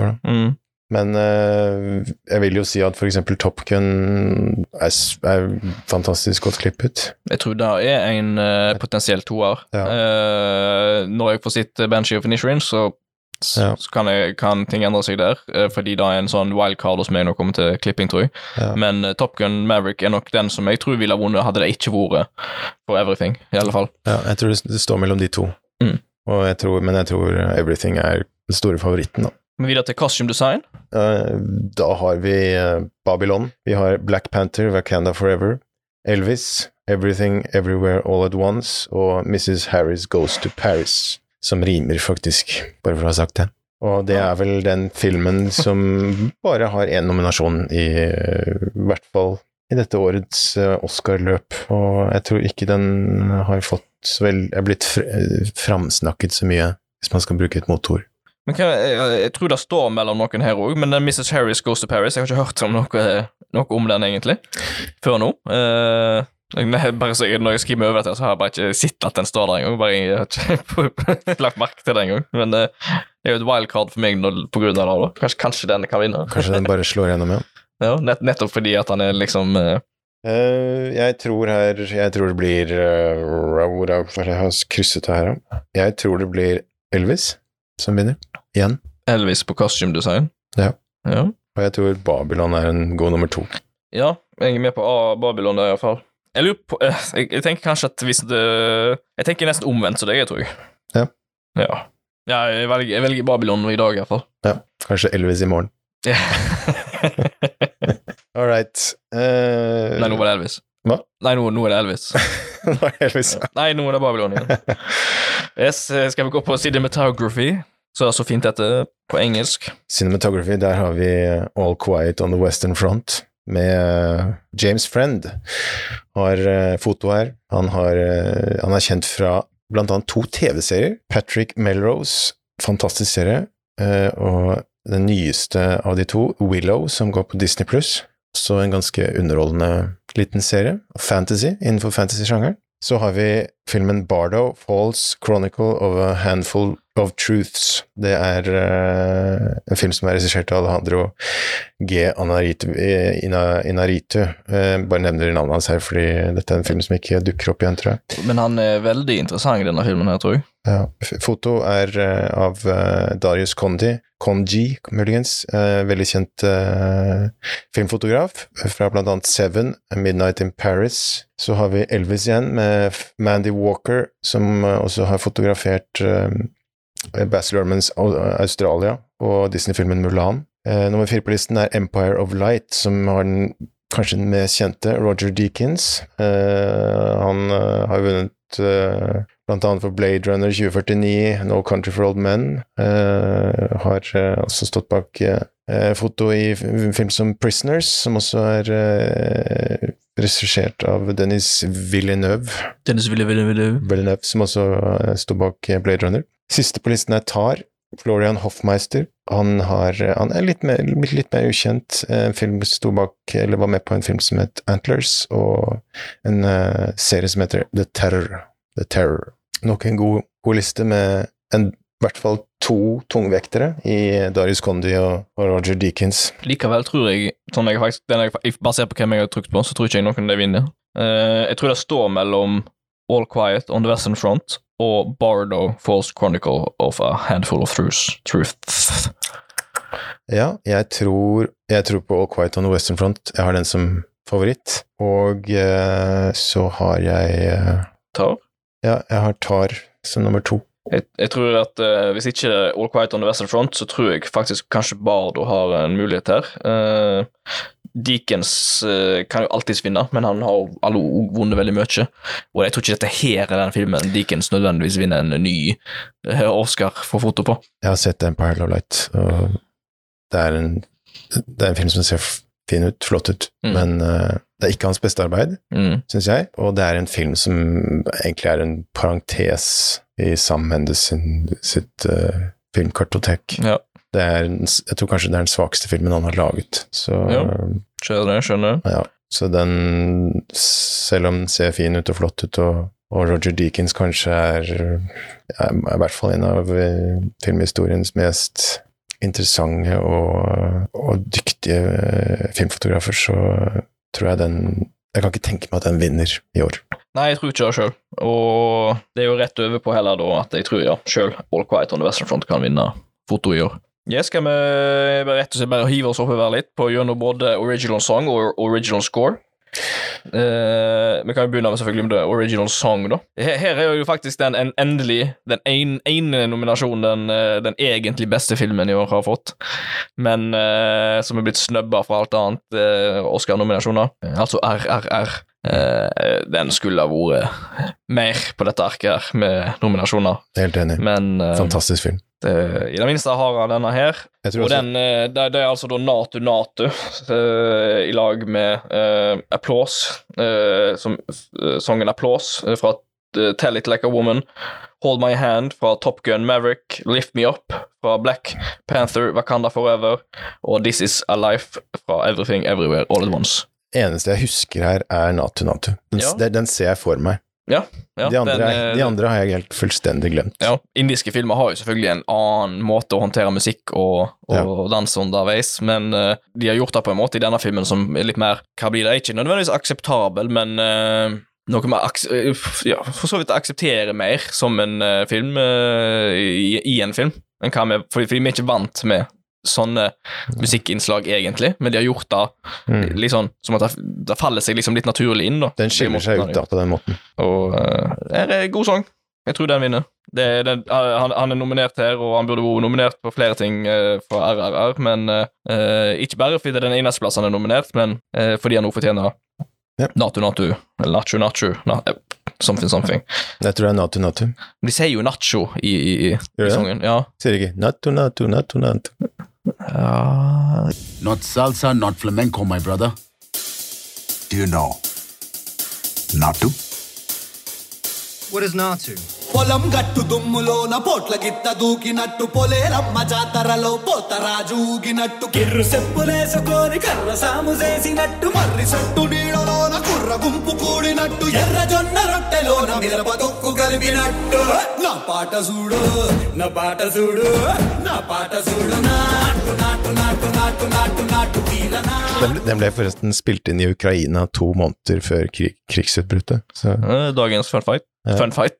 da. Mm. Men uh, jeg vil jo si at eksempel Top Gun er, er fantastisk godt klippet. Jeg tror det er en uh, potensiell toer. Ja. Uh, når jeg får sitt Banshee of Inisherin, så, Ja. Så kan, jeg, kan ting endre seg der, eh, fordi det er en sånn wildcard hos meg når det kommer til klipping, tror jeg. Men uh, Top Gun Maverick er nok den som jeg tror ville ha vunnet, hadde det ikke vært for Everything, i alle fall. Ja, jeg tror det, står mellom de to. Mm. Jeg tror, men jeg tror Everything er den store favoritten, da. Men videre til costume design. Eh, Da har vi Babylon, vi har Black Panther, Wakanda Forever, Elvis, Everything Everywhere All At Once og Mrs. Harris Goes to Paris, som rimer faktisk, bare for å ha sagt det. Og det er vel den filmen som bare har én nominasjon i i hvert fall i dette årets eh, Oscar-løp, og jeg tror ikke den har fått så vel Er blitt eh, framsnakket så mye, hvis man skal bruke et motord. Men hva, jeg, jeg tror det står mellom noen her òg, men Mrs. Harris Goes to Paris Jeg har ikke hørt om noe, noe om den, egentlig, før nå. Jeg- bare så, når jeg skriver over dette, så har jeg bare ikke sett at den står der engang. Bare jeg har ikke lagt merke til det engang. Men eh, det er jo et wildcard for meg når, på grunn av det. da. Kanskje, kanskje den kan vinne. Kanskje den bare slår gjennom, ja. Ja, nett, nettopp fordi at han er liksom uh... Uh, jeg tror her Jeg tror det blir uh, Hvor det jeg har krysset det her, da? Jeg tror det blir Elvis som vinner. Igjen. Elvis på costume design. Ja. ja. Og jeg tror Babylon er en god nummer to. Ja, jeg er med på A Babylon der, iallfall. Jeg lurer på eh, jeg, jeg tenker kanskje at hvis det Jeg tenker nesten omvendt som deg, jeg tror jeg. Ja. Ja, ja jeg, velger, jeg velger Babylon i dag, fall. Ja, kanskje Elvis i morgen. Ja. All right. Uh... Nei, nå var det Elvis. Hva? Nei, nå, nå er det Elvis. Nå er det Elvis. ja. Nei, nå er det Babylon igjen. Yes, eh, skal vi gå på cinematography, så er det så fint dette på engelsk. Cinematography, der har vi All Quiet on the Western Front med eh, James Friend. Har eh, foto her. Han, har, eh, han er kjent fra annet to TV-serier. Patrick Melrose, fantastisk serie, og den nyeste av de to, Willow, som går på Disney pluss. Så en ganske underholdende liten serie. Fantasy, innenfor fantasy-sjangeren. Så har vi filmen Bardo, Falls Chronicle of a Handful of Truths. Det er uh, en film som er regissert av Alejandro G. Anaritu, eh, Ina- Inaritu. Uh, bare nevner navnet hans her, fordi dette er en film som ikke dukker opp igjen, tror jeg. Men han er veldig interessant i denne filmen her, tror jeg. Ja. Foto er eh, av eh, Darius Kondi, Konji, muligens. eh, veldig kjent filmfotograf fra blant annet Seven, Midnight in Paris. Så har vi Elvis igjen, med Mandy Walker, som også har fotografert Bass Lermans Australia og Disney-filmen Mulan. Nummer fire på listen er Empire of Light, som har den kanskje den mest kjente, Roger Deakins. Han har vunnet blant annet for Blade Runner 2049, No Country for Old Men. uh, har uh, også stått bak uh, foto i film som Prisoners, som også er uh, regissert av Dennis Villeneuve. Dennis ville, ville, ville. Villeneuve, som også uh, står bak Blade Runner. Siste på listen er Tar. Florian Hoffmeister. Han, har, han er litt mer, litt, litt mer ukjent. En film sto bak, eller var med på en film som het Antlers, og en serie som heter The Terror. The Terror. Nok en god, god liste med en, i hvert fall to tungvektere i Darius Condi og, og Roger Deakins. Likevel tror jeg, sånn jeg faktisk, den jeg, basert på hvem jeg har trykt på, så tror ikke jeg noen av de vinner. Uh, jeg tror det står mellom All Quiet on the Western Front og Bardo False Chronicle of a Handful of Truths. Truth. Ja, jeg tror, jeg tror på All Quiet on the Western Front. Jeg har den som favoritt. Og uh, så har jeg uh, Tar. Ja, jeg har Tar som nummer to. Jeg, jeg tror at uh, hvis ikke All Quiet on the Western Front, så tror jeg faktisk kanskje Bardo har en mulighet her. Uh, Deakins uh, kan jo alltids vinne, men han har alle vunnet veldig mye. Og jeg tror ikke dette her er den filmen Deakins nødvendigvis vinner en ny eh, Oscar for foto på. Jeg har sett Empire of Light, og det er en, det er en film som ser fin ut, flott ut, Mm. men eh, det er ikke hans beste arbeid, Mm. syns jeg. Og det er en film som egentlig er en parentes i Sam Mendes sin, sitt uh, filmkartotek. Ja, Det en jeg tror kanskje det er den svakeste filmen han har laget. Så, Ja. skjønner det, skjønner det. ja. så den, selv om den ser fin ut og flott ut, og, og Roger Deakins kanskje er, er, i hvert fall en av eh, filmhistoriens mest interessante og, og dyktige eh, filmfotografer, så tror jeg den Jeg kan ikke tenke meg at den vinner i år. Nei, jeg tror ikke det sjøl. Og det er jo rett over på heller da at jeg tror ja, sjøl All Quiet on the Western Front kan vinne foto i år. Ja, skal vi rett og slett bare hive oss oppover litt på gjennom både original song og original score? Eh, vi kan jo begynne med selvfølgelig med original song, da. Her, her er jo faktisk den en, endelig den en- ene nominasjonen den, eh, den egentlig beste filmen i år har fått, men uh, som er blitt snøbba fra alt annet uh, Oscar-nominasjoner. Altså RRR. Den skulle ha vært mer på dette arket her, med nominasjoner, Helt enig. men Fantastisk film. Det, i det minste har han denne her. Og den, eh, det, det er altså da Natu Natu uh, i lag med uh, Applause, uh, som eh, sangen Applause eh, fra eh, Tell It Like a Woman, Hold My Hand fra Top Gun Maverick, Lift Me Up fra Black Panther, Wakanda Forever og This Is A Life fra Everything Everywhere All At Once. eneste jeg husker her, er Natu Natu. Den, Ja. den, den ser jeg for meg. Ja, ja, de, andre, den, eh, de andre har jeg helt fullstendig glemt. Ja, indiske filmer har jo selvfølgelig en annen måte å håndtere musikk og, og Ja. dans underveis, men uh, de har gjort det på en måte i denne filmen som er litt mer Hva blir det? Ikke nødvendigvis akseptabel, men uh, noe eh, ja, For så vidt akseptere mer som en uh, film i, i en film, enn hva vi fordi, fordi vi er ikke vant med sånne musikkinnslag, egentlig, men de har gjort det Mm. litt sånn som at det, faller seg liksom litt naturlig inn, da. Den skiller seg ut da, på den måten. Og uh, det er en god sang. Jeg tror den vinner. Det, den, han, han er nominert her, og han burde vært nominert på flere ting uh, fra RRR, men uh, ikke bare fordi det er den eneste plassen han er nominert, men uh, fordi han nå fortjener Ja. Natu Natu, eller Nacho Nacho, na, eh, something something. Jeg tror det er Natu Natu. De sier jo Nacho i, i, i, i sangen. Ja. Sier ikke Natu Natu Natu Natu. Ja. Not salsa, not flamenco, my brother. Do you know? Not to? What is Natu? పొలం గట్టు దుమ్ములోన పోట్ల గిత్త దూకినట్టు పొలేరమ్మ జాతరలో పోతరాజు ఊగినట్టు కిర్రు చెప్పులేసుకొని కర్ర సాము చేసినట్టు మర్రి సొట్టు నీడలోన కుర్ర గుంపు కూడినట్టు ఎర్ర జొన్న రొట్టెలోన మిరప తొక్కు కలిపినట్టు నా పాట చూడు నా పాట చూడు నా పాట చూడు నాటు నాటు నాటు నాటు నాటు నాటు వీర నాటు Den, ble- den ble forresten spilt inn i Ukraina to måneder før krig, krigsutbruddet. Så Eh, Dagens fun fight. Ja. Fun fight.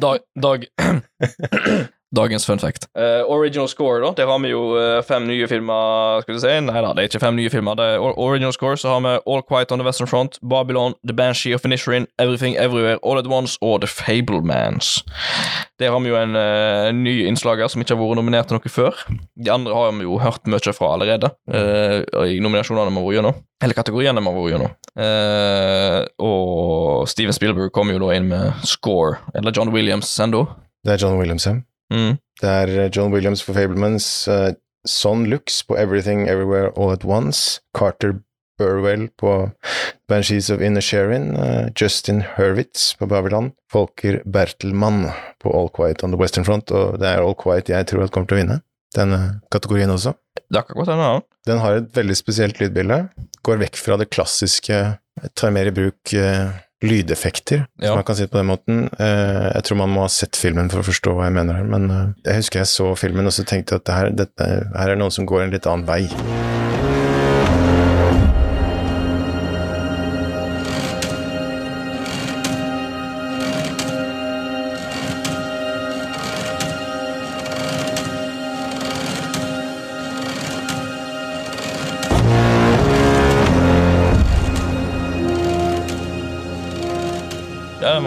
Dag, dag Dagens fun fact. Uh, original score, da. Der har vi jo uh, fem nye filmer. Skal vi se. Nei da, det er ikke fem nye filmer. Det er original score, så har vi All Quiet on the Western Front, Babylon, The Banshee of Finisherin, Everything Everywhere, All at Once og The Fablemans. Der har vi jo en uh, ny innslager som ikke har vært nominert til noe før. De andre har vi jo hørt mye fra allerede, i nominasjonene vi har vært gjennom. Eller kategoriene vi har vært gjennom. Eh, og Steven Spielberg kom jo da inn med score, eller John Williams ennå. Det er John Williams, ja. Mm. Det er eh, John Williams for Fablemans, uh, Son Lux på Everything Everywhere All At Once, Carter Burwell på Banshees of Inisherin, uh, Justin Hurwitz på Babylon, Folker Bertelmann på All Quiet on the Western Front, og det er All Quiet jeg tror at kommer til å vinne denne kategorien også. Det kan godt hende, ja. Den har et veldig spesielt lydbilde, går vekk fra det klassiske, tar mer i bruk eh, lydeffekter, Ja. som man kan si det på den måten. Eh, jeg tror man må ha sett filmen for å forstå hva jeg mener her, men eh, jeg husker jeg så filmen og så tenkte at det her, dette, her er noen som går en litt annen vei.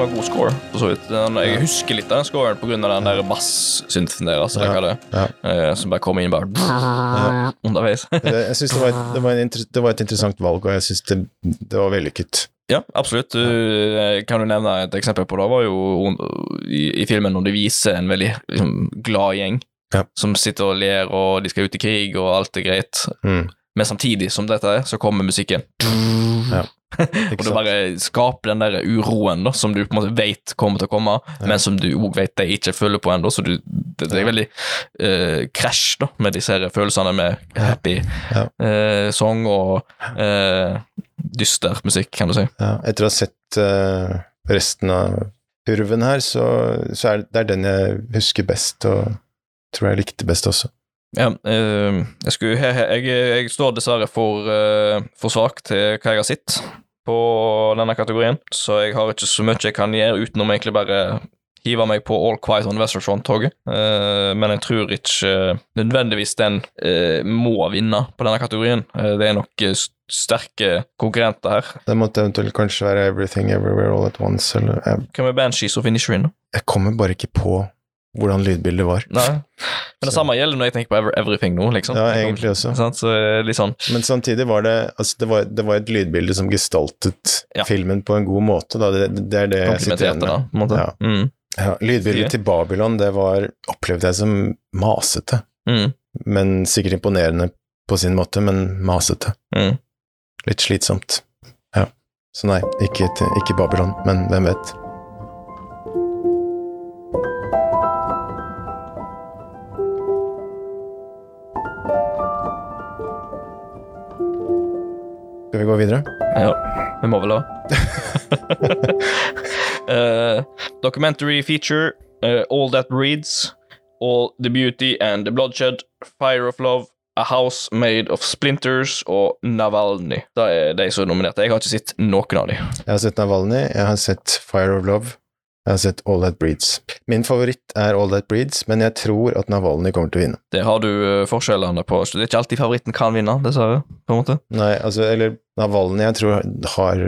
Var god score, for så vidt. Jeg husker litt av den scoren av den der bass-synten deres, Ja, ja, ja. eh, som bare kom inn bare underveis. Jeg synes det var, et, det, var en, det var et interessant valg, og jeg synes det, det var vellykket. ja, absolutt. Du, eh, kan du nevne et eksempel på det? var jo i, i filmen når de viser en veldig liksom, glad gjeng Ja. som sitter og ler, og de skal ut i krig, og alt er greit. Mm. Men samtidig som dette er, så kommer musikken. Ja. og det bare skaper den der uroen da, som du på en måte vet kommer til å komme, Ja. men som du òg vet de ikke føler på ennå. Så du, det, det er veldig eh, krasj da, med disse her følelsene med happy Ja. Uh, song og uh, dyster musikk, kan du si. Ja, etter å ha sett resten av kurven her, så, så er det, det er den jeg husker best, og tror jeg likte best også. Ja, eh, jeg, skulle, jeg, jeg, står dessverre for, eh, for svak til hva jeg har sett på denne kategorien, så jeg har ikke så mye jeg kan gjøre utenom egentlig bare hive meg på All Quiet on Western Front-toget. Eh, men jeg tror ikke nødvendigvis den eh, må vinne på denne kategorien. Det er nok sterke konkurrenter her. Det måtte eventuelt kanskje være Everything Everywhere All At Once, eller Hva med Banshees og Finisherin? jeg kommer bare ikke på hvordan lydbildet var. Nei. Men det Så- samme gjelder når jeg tenker på Everything nå, liksom. Ja, egentlig også. Sant? Så eh, sånn Men samtidig var det altså det, var, det var et lydbilde som gestaltet Ja. filmen på en god måte. Da. Det, det er det jeg sitter igjen med. Ja. Mm. Ja, lydbildet til Babylon det var, opplevde jeg som masete. Mm. Men sikkert imponerende på sin måte, men masete. Mm. Litt slitsomt. Ja. Så nei, ikke, ikke Babylon, men hvem vet. Skal vi gå videre? Ja, vi må vel da. uh, documentary feature, uh, All That Breeds, All the Beauty and the Bloodshed, Fire of Love, A House Made of Splinters og Navalny. Det er de som er nominerte. Jeg har ikke sett noen av de. Jeg har sett Navalny, jeg har sett Fire of Love, jeg har sett All That Breeds. Min favoritt er All That Breeds, men jeg tror at Navalny kommer til å vinne. Det har du eh, forskjellene på Det er ikke alltid favoritten kan vinne, dessverre. på en måte. Nei, altså, eller Navalny jeg tror har,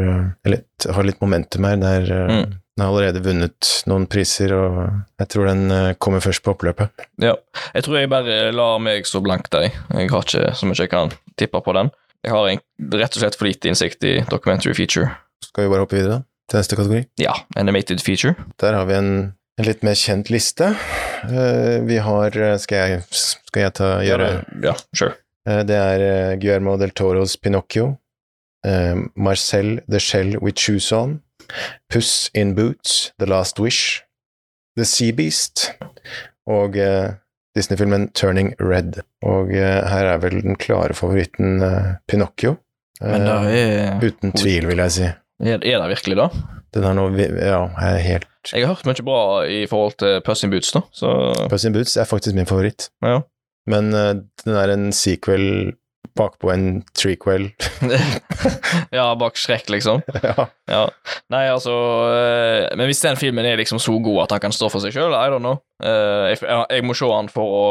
eller, har litt momentum her. Der, øh, Mm. Den har allerede vunnet noen priser, og jeg tror den øh, kommer først på oppløpet. Ja. Jeg tror jeg bare lar meg stå blank der. Jeg har ikke så mye jeg kan tippe på den. Jeg har en, rett og slett for lite innsikt i documentary feature. Skal vi bare hoppe videre da, til neste kategori? Ja, animated feature. Der har vi en, en litt mer kjent liste. Eh, vi har Skal jeg, skal jeg ta, gjøre Ja, sure. Eh, Det er eh, Guillermo del Toros Pinocchio, eh, Marcel the Shell with Shoes On, Puss in Boots, The Last Wish, The Sea Beast og uh, Disney-filmen Turning Red. Og uh, her er vel den klare favoritten uh, Pinocchio. Men er Uten tvil, vil jeg si. Er, er det virkelig det? Den er nå Ja, jeg er helt Jeg har hørt mye bra i forhold til Puss in Boots, da, så Puss in Boots er faktisk min favoritt. ja. Men eh, den er en sequel bakpå en trequel. ja, bak Shrek, liksom. ja. Ja. Nei, altså eh, Men hvis den filmen er liksom så god at han kan stå for seg sjøl, I don't know. Eh, jeg, jeg må se han for å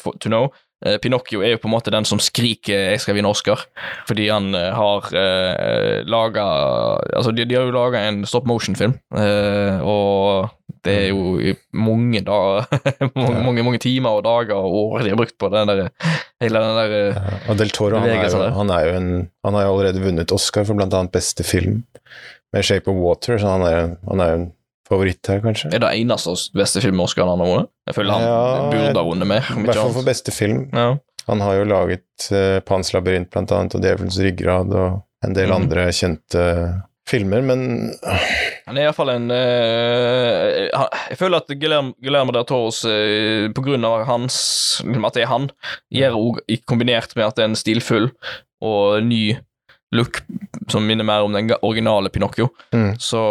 for, to know. Eh, Pinocchio er jo på en måte den som skriker 'jeg skal vinne Oscar', fordi han eh, har uh, laga Altså, de, de har jo laga en stop motion-film, eh, og det er jo i mange da, mange, mange, mange timer og dager og år de har brukt på den der, hele den der eh, Ja, Og Del Toro han er, jo, han er jo en Han har jo allerede vunnet Oscar for annet beste film med Shape of Water, så han er, han er jo en favoritt her, kanskje. Er det eneste beste filmen Oscar han har vunnet? Jeg føler han Ja, burde ha vunnet mer. I hvert fall for beste film. Ja. Han har jo laget uh, Pans labyrint blant annet, og Djevelens ryggrad, og en del mm. andre kjente filmer, men Han er iallfall en uh, han- Jeg føler at Guillermo, Guillermo del Toros, eh, på grunn av hans At det er han, gjør òg kombinert med at det er en stilfull og ny look som minner mer om den originale Pinocchio, Mm. så,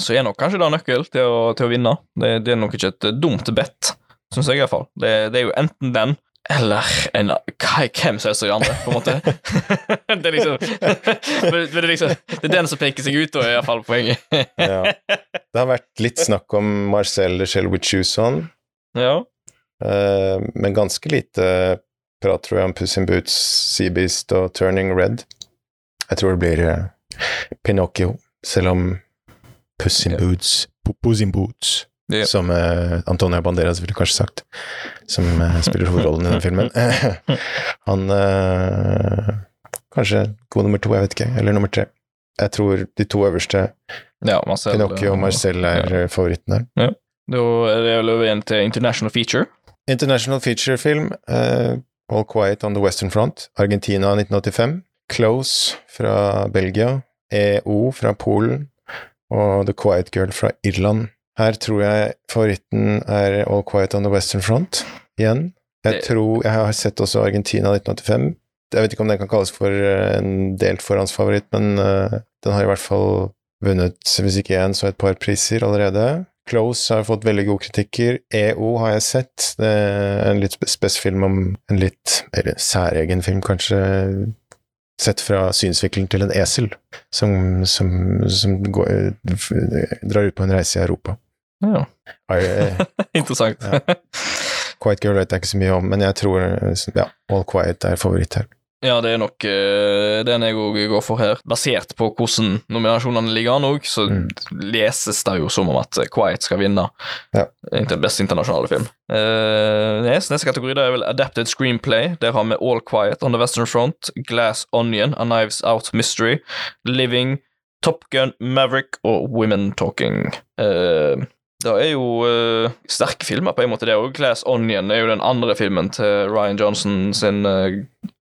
så er nok kanskje det nøkkel til å, til å vinne. Det, det er nok ikke et dumt bet, syns jeg iallfall. Det, det er jo enten den eller en, hvem som helst andre, på en måte. det, er liksom, men men det, er liksom, det er den som peker seg ut, og er iallfall poenget. ja. Det har vært litt snakk om Marcel de Shell with Shoes On, ja. Uh, men ganske lite prat, tror jeg, om Puss in Boots, Seabeast og Turning Red. Jeg tror det blir uh, Pinocchio, selv om Puss in. Boots Puss in Boots Ja. Som uh, Antonio Banderas ville kanskje sagt, som uh, spiller hovedrollen i den filmen. Han uh, Kanskje god nummer to, jeg vet ikke, eller nummer tre. Jeg tror de to øverste, ja Marcel, Pinocchio og Marcel, er ja. favorittene Ja. Da er det vel over til International Feature. International feature-film, All Quiet on the Western Front, Argentina 1985, Close fra Belgia, EO fra Polen og The Quiet Girl fra Irland. Her tror jeg favoritten er All Quiet on the Western Front, igjen. Jeg tror, jeg har sett også Argentina 1985. Jeg vet ikke om den kan kalles for eh, en delt forhåndsfavoritt, men eh, den har i hvert fall vunnet, hvis ikke én, så et par priser allerede. Close har fått veldig gode kritikker. EO har jeg sett. Det er en litt spes film om en litt eller særegen film, kanskje, sett fra synsvinkelen til en esel som, som, som går, drar ut på en reise i Europa. Ja. Eh, Interessant. Ja. Quiet Girl vet jeg ikke så mye om, men jeg tror ja, All Quiet er favoritt her. Ja, det er nok uh, den jeg òg går for her. Basert på hvordan nominasjonene ligger an òg, så Mm. leses det jo som om at Quiet skal vinne Ja. Inter- beste internasjonale film. Uh, yes, neste kategori da er vel Adapted Screenplay. Der har vi All Quiet on the Western Front, Glass Onion, A Knives Out Mystery, Living, Top Gun, Maverick og Women Talking. Eh, det er jo uh, sterke filmer på en måte, det òg. Glass Onion er jo den andre filmen til Ryan Johnson sin uh,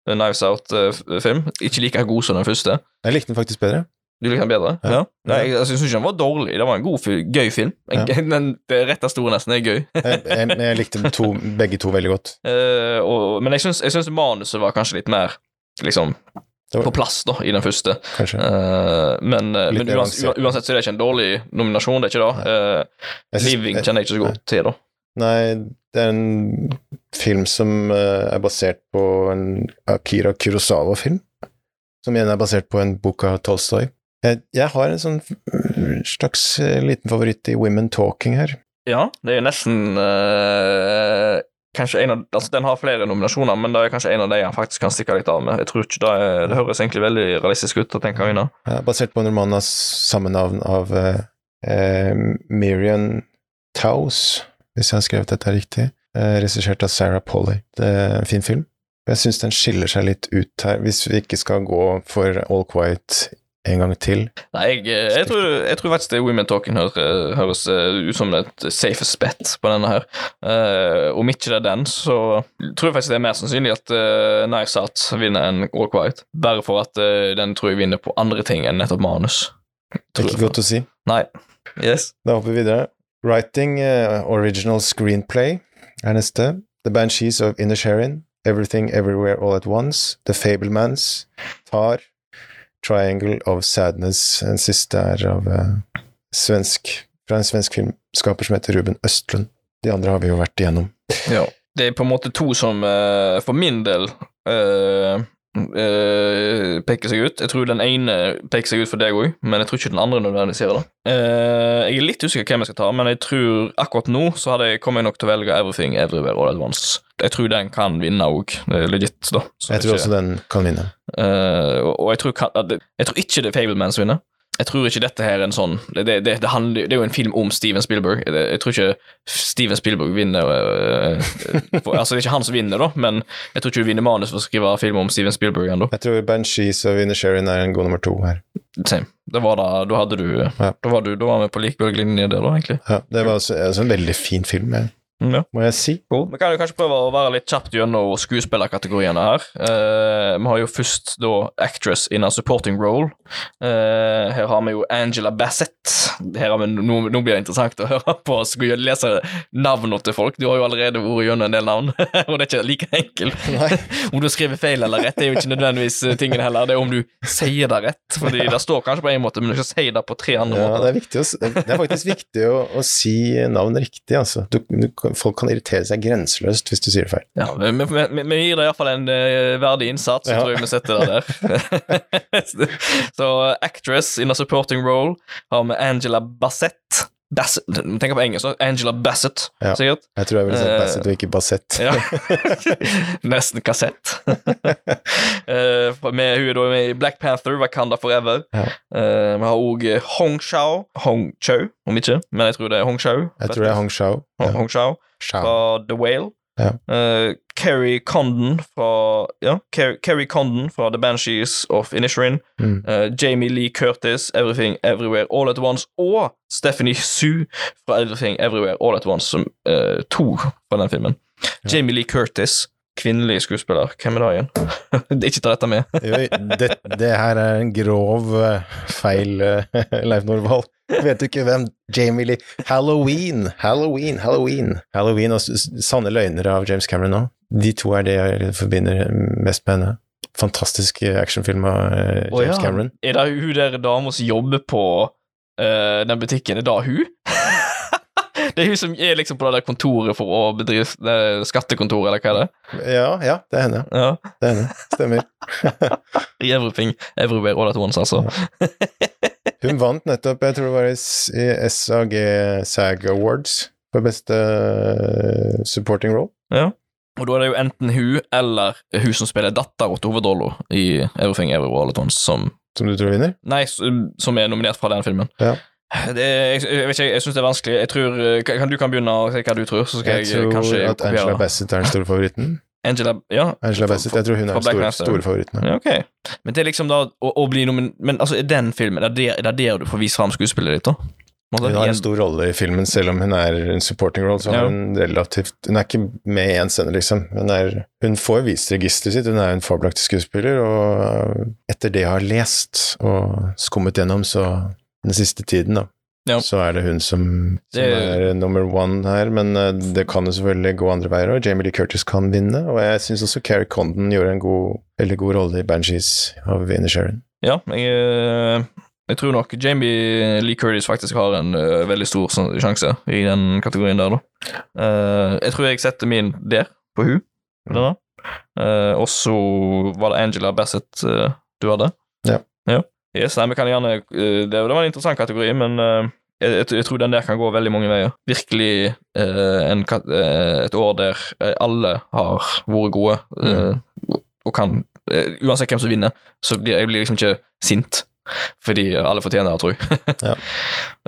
Knives Out-film. Ikke like god som den første. Jeg likte den faktisk bedre. Du likte den bedre? Ja. Ja. Nei, jeg, altså, jeg syns ikke den var dårlig. Det var en god, gøy film. Ja. den, det retteste ordet nesten er gøy. Jeg, jeg, jeg likte to, begge to veldig godt. Uh, og, men jeg syns, manuset var kanskje litt mer liksom, på plass da, i den første. Eh, men eh, men uansett, uansett så er det ikke en dårlig nominasjon. det er ikke det. Uh, Living kjenner jeg ikke så godt til, da. Nei, det er en film som uh, er basert på en Akira Kurosawa-film. Som igjen er basert på en bok av Tolstoy. Jeg, jeg har en sånn slags liten favoritt i Women Talking her. Ja, det er jo nesten eh, Kanskje en av, altså Den har flere nominasjoner, men det er kanskje en av de han faktisk kan stikke litt av med. Jeg tror ikke Det er, det høres egentlig veldig realistisk ut den kan vinne. Ja, basert på en roman av eh, eh, Miriam Taus, hvis jeg har skrevet dette riktig. Eh, Regissert av Sarah Polly. Det er en fin film. Jeg syns den skiller seg litt ut her, hvis vi ikke skal gå for All Quiet en gang til. Nei, jeg, eh, jeg, tror, jeg tror faktisk det Women Talking hø- høres eh, ut som et safest bet på denne her. Uh, om ikke det er den, så tror jeg faktisk det er mer sannsynlig at uh, Out vinner enn All Quiet. Bare for at uh, den tror jeg vinner på andre ting enn nettopp manus. Det er ikke godt å si. Nei. Yes. Da hopper vi videre. Writing, uh, original screenplay er neste. The Banshees of Inisherin, Everything Everywhere All At Once, The Fablemans, Tar, Triangle of Sadness. Den siste er av uh, svensk, fra en svensk filmskaper som heter Ruben Østlund. De andre har vi jo vært igjennom. Ja. Det er på en måte to som uh, for min del eh, eh, peker seg ut. Jeg tror den ene peker seg ut for deg òg, men jeg tror ikke den andre nødvendigvis gjør det. Uh, jeg er litt usikker hvem jeg skal ta, men jeg tror akkurat nå så hadde jeg kommet nok til å velge Everything Everywhere All At Once. Jeg tror den kan vinne òg, legit, da. Så Jeg tror ikke- også den kan vinne. Uh, og og jeg tror, kan, jeg tror ikke det er Fableman som vinner. Jeg tror ikke dette her er en sånn Det, det, det, handler, det er jo en film om Steven Spielberg. Jeg, tror ikke Steven Spielberg vinner øh, for, Altså, det er ikke han som vinner, da, men jeg tror ikke du vinner manus for å skrive film om Steven Spielberg ennå. Jeg tror Banshees og Winner Sherin er en god nummer to her. Same. Det var da, da hadde du Ja. Da var du da var vi på lik bølgelinje der, da, egentlig. Ja, det var altså en veldig fin film, jeg- ja. må jeg si. Vi kan jo kanskje prøve å være litt kjapt gjennom skuespillerkategoriene her. Uh, vi har jo først da actress in a supporting role. Uh, her har vi jo Angela Bassett. Her har vi, nå, nå blir det interessant å høre på og lese navnene til folk. Du har jo allerede vært gjennom en del navn, og det er ikke like enkelt. om du skriver feil eller rett, det er jo ikke nødvendigvis eh, tingen heller. Det er om du sier det rett. Fordi det står kanskje på en måte, men du skal si det på tre andre Ja, måter. det er, å, det er faktisk viktig å, å si navn riktig, altså. Du, du, folk kan irritere seg grenseløst hvis du sier det feil. Ja, vi, gir deg iallfall en uh, verdig innsats, så Ja. tror jeg vi setter det der. så actress in a supporting role har vi Angela Bassett. Bassett Tenk på engelsk. Angela Bassett, Ja. sikkert. Jeg tror jeg ville sagt Eh, Bassett og ikke Bassett. Ja. Nesten kassett. Eh, med, hun er da med i Black Panther, Wakanda Forever. Ja. Eh, vi har òg Hong Shao. Hong Chau, om ikke, men jeg tror det er Hong Shau. Jeg tror det er Hong Shao. Hong, Hong Shao Shao. fra The Whale. Ja. Eh, Kerry Condon fra Ja, Ker Kerry Condon fra The Banshees of Inisherin. Mm. Uh, Jamie Lee Curtis, Everything Everywhere All At Once. Og Stephanie Sue fra Everything Everywhere All At Once, som uh, to fra den filmen. Jamie Lee Curtis, kvinnelig skuespiller. Hvem er det igjen? Ikke ta dette med. jo, det, det her er en grov feil, Leif Norvald. Vet du ikke hvem Jamie Lee Halloween, Halloween, Halloween. Halloween og Sanne løgner av James Cameron nå. De to er det jeg forbinder mest med henne. Fantastisk eh, actionfilm av James oh, ja. Cameron. Er det hun der dama som jobber på uh, den butikken? Er det hun? det er hun som er liksom på det der kontoret for å bedrive skattekontoret, eller hva er det? Ja, ja, det er henne. Ja. Det er henne. Stemmer. Everything Everywhere All At Once, altså. Hun vant nettopp, jeg tror det var i SAG SAG Awards, for beste eh, supporting role. Ja. Og da er det jo enten hun eller hun som spiller datter til hovedrolla i Everything Everywhere Walletons, som Som du tror vinner? Nei, som er nominert fra den filmen. Ja. Det jeg, jeg vet ikke, jeg syns det er vanskelig. Jeg tror, eh, kan, Du kan begynne å si hva du tror, så skal Jeg jeg, eh, tror kanskje at Angela. Bassett er den store favoritten. Angela, ja, Angela Bassett, jeg tror hun er den store, favoritten. Ja, ok. Men det er liksom da å, å bli nomin... Men altså, er den filmen Er det er det der du får vise fram skuespillet ditt, da? Måte, Hun har en stor rolle i filmen, selv om hun er en supporting role. Så Ja. hun relativt Hun er ikke med i én scene, liksom. Hun, er, hun får vist registeret sitt, hun er en fabelaktig skuespiller, og etter det jeg har lest og skummet gjennom, så den siste tiden, da, Ja. så er det hun som, som Det- er nummer one her. Men eh, det kan jo selvfølgelig gå andre veier òg. Jamie Lee Curtis kan vinne, og jeg syns også Carrie Condon gjorde en god, veldig god rolle i Banshees av Inisherin. Ja, jeg, eh, jeg tror nok Jamie Lee Curtis faktisk har en uh, veldig stor sjanse i den kategorien der, da. Uh, jeg tror jeg setter min der, på hun. Uh. Og så var det Angela Bassett du hadde. Ja. ja. Yes, nei, vi kan gjerne eh, det, det var en interessant kategori, men eh, jeg, jeg, jeg tror den der kan gå veldig mange veier. Virkelig eh, en, et år der alle har vært gode, eh, og kan Uansett hvem som vinner, så blir jeg blir liksom ikke sint. Fordi alle fortjener det, tror jeg. Ja.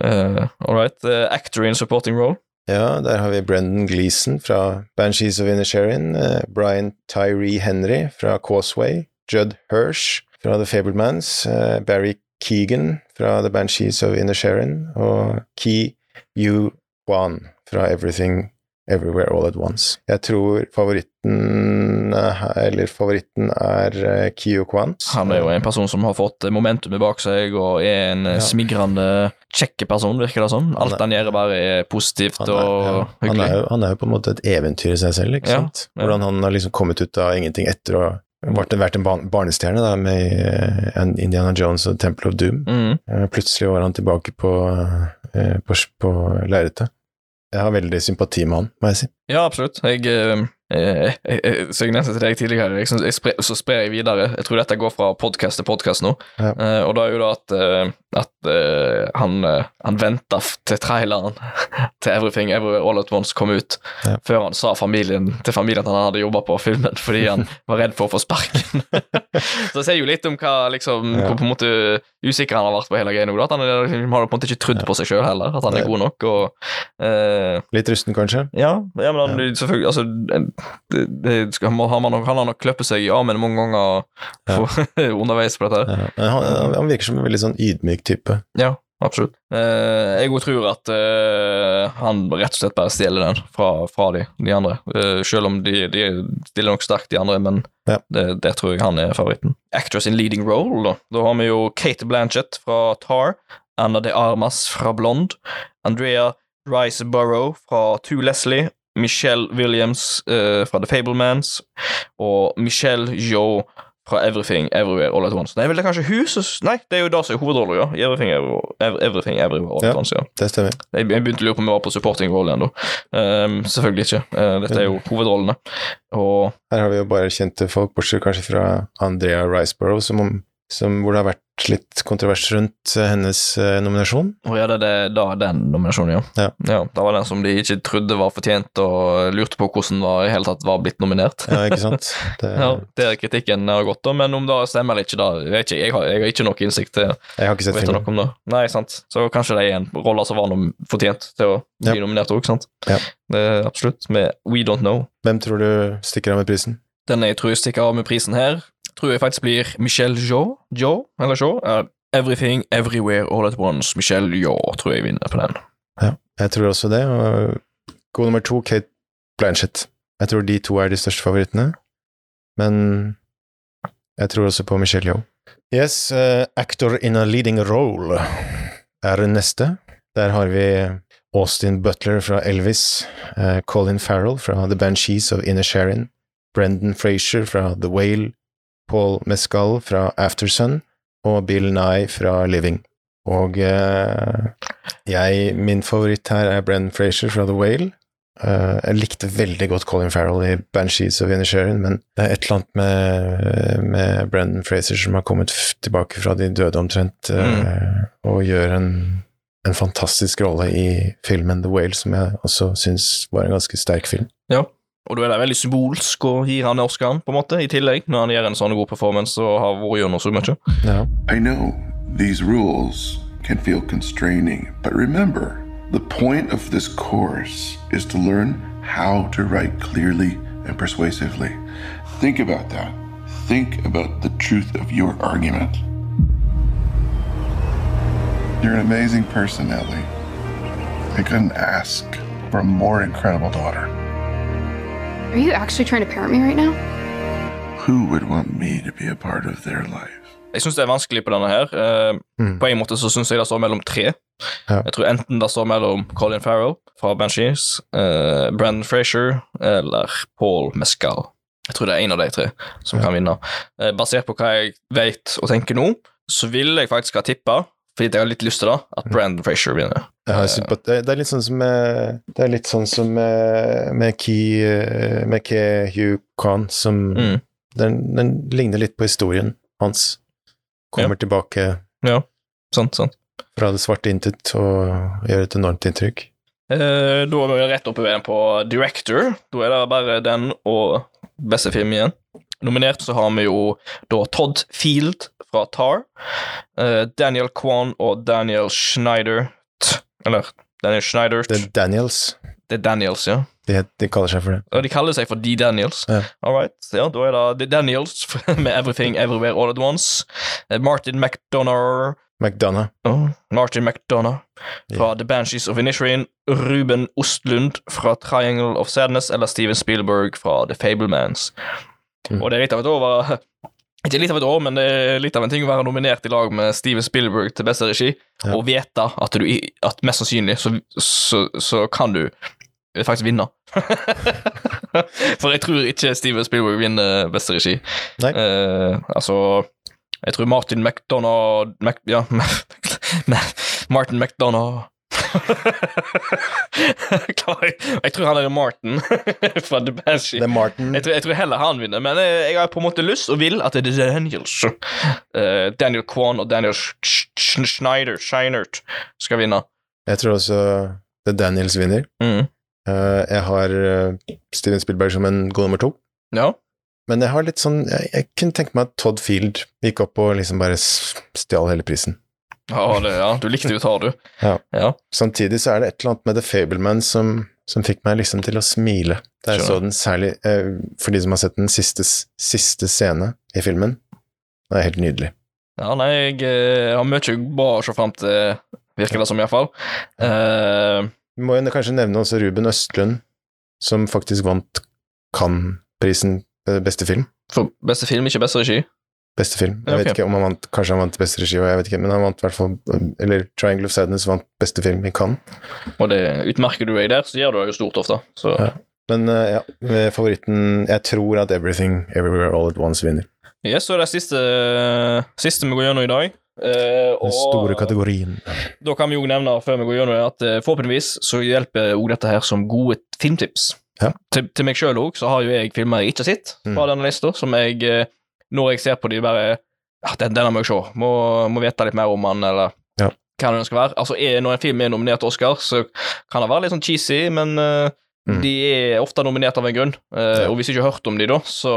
uh, all right. Uh, actor in supporting role. Ja, der har vi Brendan Gleeson fra Banshees of Inisherin, uh, Brian Tyree Henry fra Causeway, Judd Hirsch fra The Fablemans, eh, Barry Keegan fra The Banshees of Inisherin og Ki Yu Kwan fra Everything Everywhere All At Once. Jeg tror favoritten eh, eller favoritten er Kiyo Ki Yu Kwan. Han er jo en person som har fått momentumet bak seg, og er en eh, Ja. smigrende, kjekke person, virker det som. Alt Han er- han gjør, bare er positivt er, og ja, han, hyggelig. er jo, han er jo på en måte et eventyr i seg selv, ikke Ja, sant? Hvordan han har liksom kommet ut av ingenting etter å vært, vært en barnestjerne da, med eh, Indiana Jones og Temple of Doom. Mm. Eh, Plutselig var han tilbake på, eh, på, på lerretet. Jeg har veldig sympati med han, må jeg si. Ja, absolutt. Jeg, eh, eh, jeg, jeg, så jeg nevnte til deg tidligere, jeg, jeg spre, så sprer jeg videre. Jeg tror dette går fra podkast til podkast nå. Ja. Eh, og da er jo det at, eh, at eh, han, uh, han venta til traileren til Everything Everywhere All At Once kom ut, Ja. før han sa familien, til familien at han hadde jobba på filmen fordi han var redd for å få sparken. så det sier jo litt om hva liksom, Ja. hvor på en måte usikker han har vært på hele greia nå. At han han har på en måte ikke trodd på seg sjøl heller, at han er god nok. og eh, Litt rusten, kanskje? ja, ja, men han, selvfølgelig altså, det, det skal, må- har man nok, Han har nok kløppet seg i armen mange ganger på, underveis på dette. her. Ja. Han, han- han virker som en veldig sånn ydmyk type. Ja, absolutt. Eh, jeg òg tror at eh, han rett og slett bare stjeler den fra, fra de, de andre. Eh, selv om de, de stiller nok sterkt, de andre, men Ja. det, det, tror jeg han er favoritten. Actress in leading role, da. Da har vi jo Kate Blanchett fra Tar, Anna de Armas fra Blond. Andrea Riceborough fra To Leslie, Michelle Williams uh, fra The Fablemans og Michelle Joe fra Everything Everywhere All At Once. Nei, vel, det er kanskje hun Nei, det er jo da som er hovedrollen, ja. I Everything, Everywhere, Everything Everywhere All At. Once, ja. Det stemmer. Jeg begynte å lure på om jeg var på supporting rolle da. Ehm, selvfølgelig ikke. Uh, dette er jo hovedrollene. Og Her har vi jo bare kjente folk, bortsett kanskje fra Andrea Riceborough, som, som, hvor det har vært litt kontrovers rundt eh, hennes eh, nominasjon. oh, ja, det er da den nominasjonen, ja. Ja. Det var den som de ikke trodde var fortjent, og lurte på hvordan var, i hele tatt var blitt nominert. Ja, ikke sant? Det, Ja, det er kritikken har gått, da, men om det stemmer eller ikke, da jeg, jeg, har, jeg har ikke noe innsikt til Jeg har ikke sett vite noe filmen. om det. Nei, sant. Så kanskje det er en rolle som var fortjent til å bli Ja. nominert òg, sant. Ja. Det absolutt. Med We Don't Know. Hvem tror du stikker av med prisen? Den jeg tror stikker av med prisen her, tror jeg faktisk blir Michelle Jaw. Jaw, eller Jaw. Ja, Everything, Everywhere, All At Once. Michelle Jaw tror jeg vinner på den. Jeg tror også det. Og god nummer to, Kate Blanchett. Jeg tror de to er de største favorittene. Men jeg tror også på Michelle Yeoh. Yes, uh, actor in a leading role er neste. Der har vi Austin Butler fra Elvis, uh, Colin Farrell fra The Banshees of Inner Sharon, Brendan Frazier fra The Whale, Paul Mescal fra Aftersun og Bill Nye fra Living. Og eh, jeg, min favoritt her er Brendan Frazier fra The Whale. Uh, jeg likte veldig godt Colin Farrell i Banshees of Inisherin, men det er et eller annet med, med Brendan Frazier som har kommet tilbake fra de døde omtrent, eh, og gjør en, en fantastisk rolle i filmen The Whale, som jeg også syns var en ganske sterk film. Ja. Og da er det veldig symbolsk å gi han Oscaren, på en måte, i tillegg, når han gjør en sånn god performance og har vært gjennom så mye. Ja. I know these rules can feel constraining, but remember, the point of this course is to learn how to write clearly and persuasively. Think about that. Think about the truth of your argument. You're an amazing person, Ellie. I couldn't ask for a more incredible daughter. Are you actually trying to parent me right now? Who would want me to be a part of their life? Jeg syns det er vanskelig på denne her. Eh, Mm. På en måte så syns jeg det står mellom tre. Ja. Jeg tror enten det står mellom Colin Farrell fra Banshees, uh, Brandon Frazier eller Paul Mescal. Jeg tror det er en av de tre som Ja. kan vinne. Eh, basert på hva jeg vet og tenker nå, så vil jeg faktisk ha tippa, fordi jeg har litt lyst til da, at Mm. Brandon Frazier begynner. Sympat- det, er litt sånn som med, det er litt sånn som med, med Ki eh, med Key Hugh Khan, som Mm. den, den ligner litt på historien hans. Kommer tilbake Ja, sant, sant. fra det svarte intet og gjør et enormt inntrykk. Eh, da er vi rett oppe igjen på director. Da er det bare den og beste film igjen. Nominert så har vi jo da Todd Field fra Tar, Uh, Daniel Kwan og Daniel Schneider Eller Daniel Schneider Det er Daniels. Det er Daniels, ja. De, de kaller seg for det. Og de kaller seg for The Daniels. Ja. All right. Ja, da er det The Daniels med Everything Everywhere All At Once. Eh, Martin McDonough McDonagh. Oh, Martin McDonough fra The Banshees of Inisherin, Ruben Ostlund fra Triangle of Sadness eller Steven Spielberg fra The Fablemans. Mm. Og det er litt av et år Ikke litt av et år, men det er litt av en ting å være nominert i lag med Steven Spielberg til beste regi, Ja. og vite at du at mest sannsynlig så, så, så kan du faktisk vinne. For jeg tror ikke Steven Spielberg vinner beste regi. Nei. Eh, altså Jeg tror Martin McDonough Mac, Ja, Martin McDonough Klar, jeg, tror han er Martin fra The Banshee. Det er Martin. Jeg tror, jeg tror heller han vinner, men jeg, har på en måte lyst og vil at det er Daniels. Uh, Daniel Kwan og Daniel Sch- Sch- Sch- Schneider Scheinert skal vinne. Jeg tror også det er Daniels vinner. Mm. Uh, jeg har eh, Steven Spielberg som en god nummer to. Ja. Men jeg har litt sånn Jeg, jeg kunne tenke meg at Todd Field gikk opp og liksom bare stjal hele prisen. Ja, det, ja, du likte jo tar, du. Ja. ja. Samtidig så er det et eller annet med The Fableman som, som fikk meg liksom til å smile da jeg så den, særlig eh, for de som har sett den siste, siste scene i filmen. Det er helt nydelig. Ja, nei, jeg jeg har mye bra å se fram til, virker det som iallfall. Uh, Vi må jo kanskje nevne også Ruben Østlund, som faktisk vant Cannes-prisen eh, beste film. for beste film, ikke beste regi. Beste film. Jeg okay. vet ikke om han vant, kanskje han vant beste regi, og jeg vet ikke, men han vant i hvert fall Eller Triangle of Sadness vant beste film i Cannes. Og det utmerker du deg der, så gjør du det jo stort ofte. Så Ja. Men eh, ja, favoritten Jeg tror at Everything Everywhere All At Once vinner. yes, så er det siste, siste vi går gjennom i dag. Uh, Den store kategorien. Da kan vi jo nevne før vi går gjennom det, at uh, forhåpentligvis så hjelper òg dette her som gode filmtips. Ja. Til, til meg sjøl òg, så har jo jeg filmer jeg ikke har sett fra denne lista, som jeg eh, Når jeg ser på de bare ja, den, denne må jeg se. Må, må vite litt mer om den, eller Ja. hva den skal være. Altså, er, Når en film er nominert til Oscar, så kan det være litt sånn cheesy, men uh, Mm. de er ofte nominert av en grunn. Uh, Ja. Og hvis du ikke har hørt om de da, så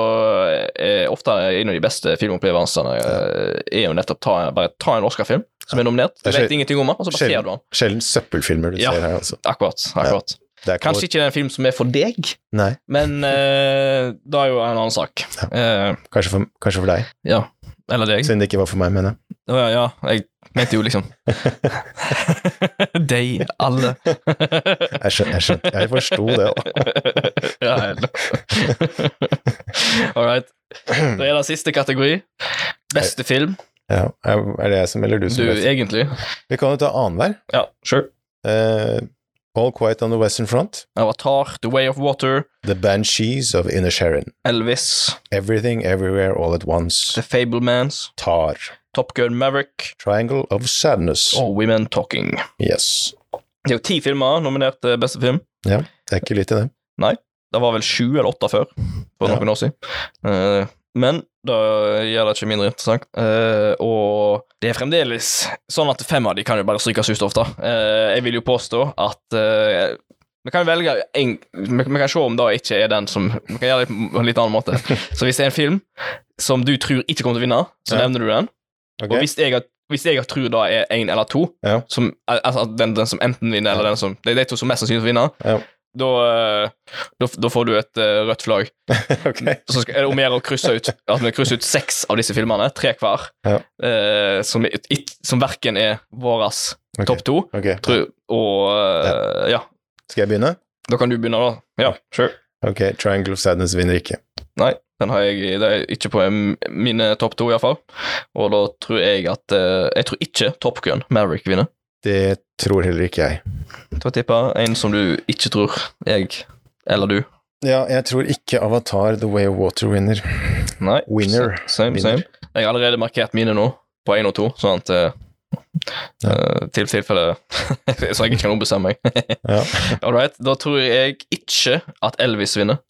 er ofte en av de beste filmopplevelsene uh, er jo nettopp ta, bare ta en Oscar-film som er nominert. Du vet ingenting om den, og så bare ser du den. sjelden søppelfilmer du Ja. ser her, altså. Akkurat. akkurat. Det er ikke det er en film som er for deg, Nei, men uh, da er jo en annen sak. Eh, kanskje for, kanskje for deg. ja. Eller deg. Siden det ikke var for meg, mener jeg. Oh, ja, ja, jeg mente jo liksom Deg, alle. Jeg, skjønte, jeg, skjønte, jeg forsto det, da. ja. All right. Da er det siste kategori. Beste film. Ja, er det jeg som eller du Du, best? egentlig. Vi kan jo ta annenhver. Ja, sure. Eh, All Quiet on the Western Front. Avatar, The Way of Water, The Banshees of Inner Sharon. Elvis, Everything Everywhere All At Once. The Fablemans, Tar. Top Gun Maverick Triangle of Sadness. og Women Talking. Yes. Det er jo ti filmer nominert til beste film. Ja, det er ikke lite, det. Nei. Det var vel sju eller åtte før, for Ja. noen år siden. Eh, men da gjør det ikke mindre interessant. Eh, og det er fremdeles sånn at fem av de kan jo bare strykes ut ofte. Eh, jeg vil jo påstå at eh, vi kan velge en, vi, vi kan se om det ikke er den som Vi kan gjøre det på en litt annen måte. Så hvis det er en film som du tror ikke kommer til å vinne, så Ja. nevner du den. Okay. Og hvis jeg, hvis jeg tror det er én eller to, Ja. som, altså den, den som enten vinner, eller den som Det er de to som mest sannsynlig vinner, Ja. Da, eh, da, da får du et eh, rødt flagg. ok. Så skal, er det om å gjøre å krysse ut At vi krysser ut seks av disse filmene, tre hver, Ja. eh, som, it, som verken er våres okay. topp to, Ok. tror, og eh, ja. Skal jeg begynne? Da kan du begynne, da. Ja, sure. Ok, Triangle of Sadness vinner ikke. Nei, den har jeg Det er ikke på mine topp to, iallfall. Og da tror jeg at eh, Jeg tror ikke Top Gun Maverick vinner. Det tror heller ikke jeg. Jeg tipper en som du ikke tror jeg eller du. Ja, jeg tror ikke Avatar The Way of Water vinner. Nei. Winner. Same, Winner. same. Jeg har allerede markert mine nå, på én og to, sånn at ja. Uh, til tilfelle Så jeg ikke kan ombestemme meg. Ja, All right. Da tror jeg ikke at Elvis vinner.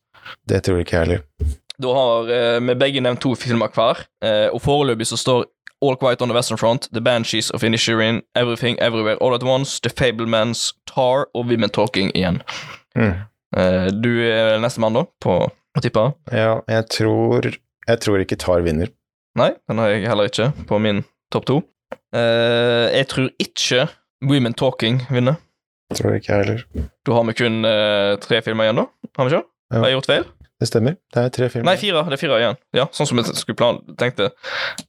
det tror jeg ikke jeg heller. Da har eh, vi begge nevnt to filmer hver, uh, og foreløpig så står All Quiet on the Western Front, The Banshees of Inisherin, Everything Everywhere All At Once, The Fablemans, Tar og Women Talking igjen. Mm. Eh, du er nestemann, da, på å tippe? Ja, jeg tror Jeg tror ikke Tar vinner. Nei, den har jeg heller ikke på min topp to. Eh, jeg tror ikke Women Talking vinner. Tror ikke jeg heller. Da har vi kun eh, tre filmer igjen, da. Har vi ikke? Ja. Har jeg gjort feil? Det stemmer. Det er tre filmer. Nei, fire. Det er fire igjen. Ja, Sånn som jeg skulle plan tenkte.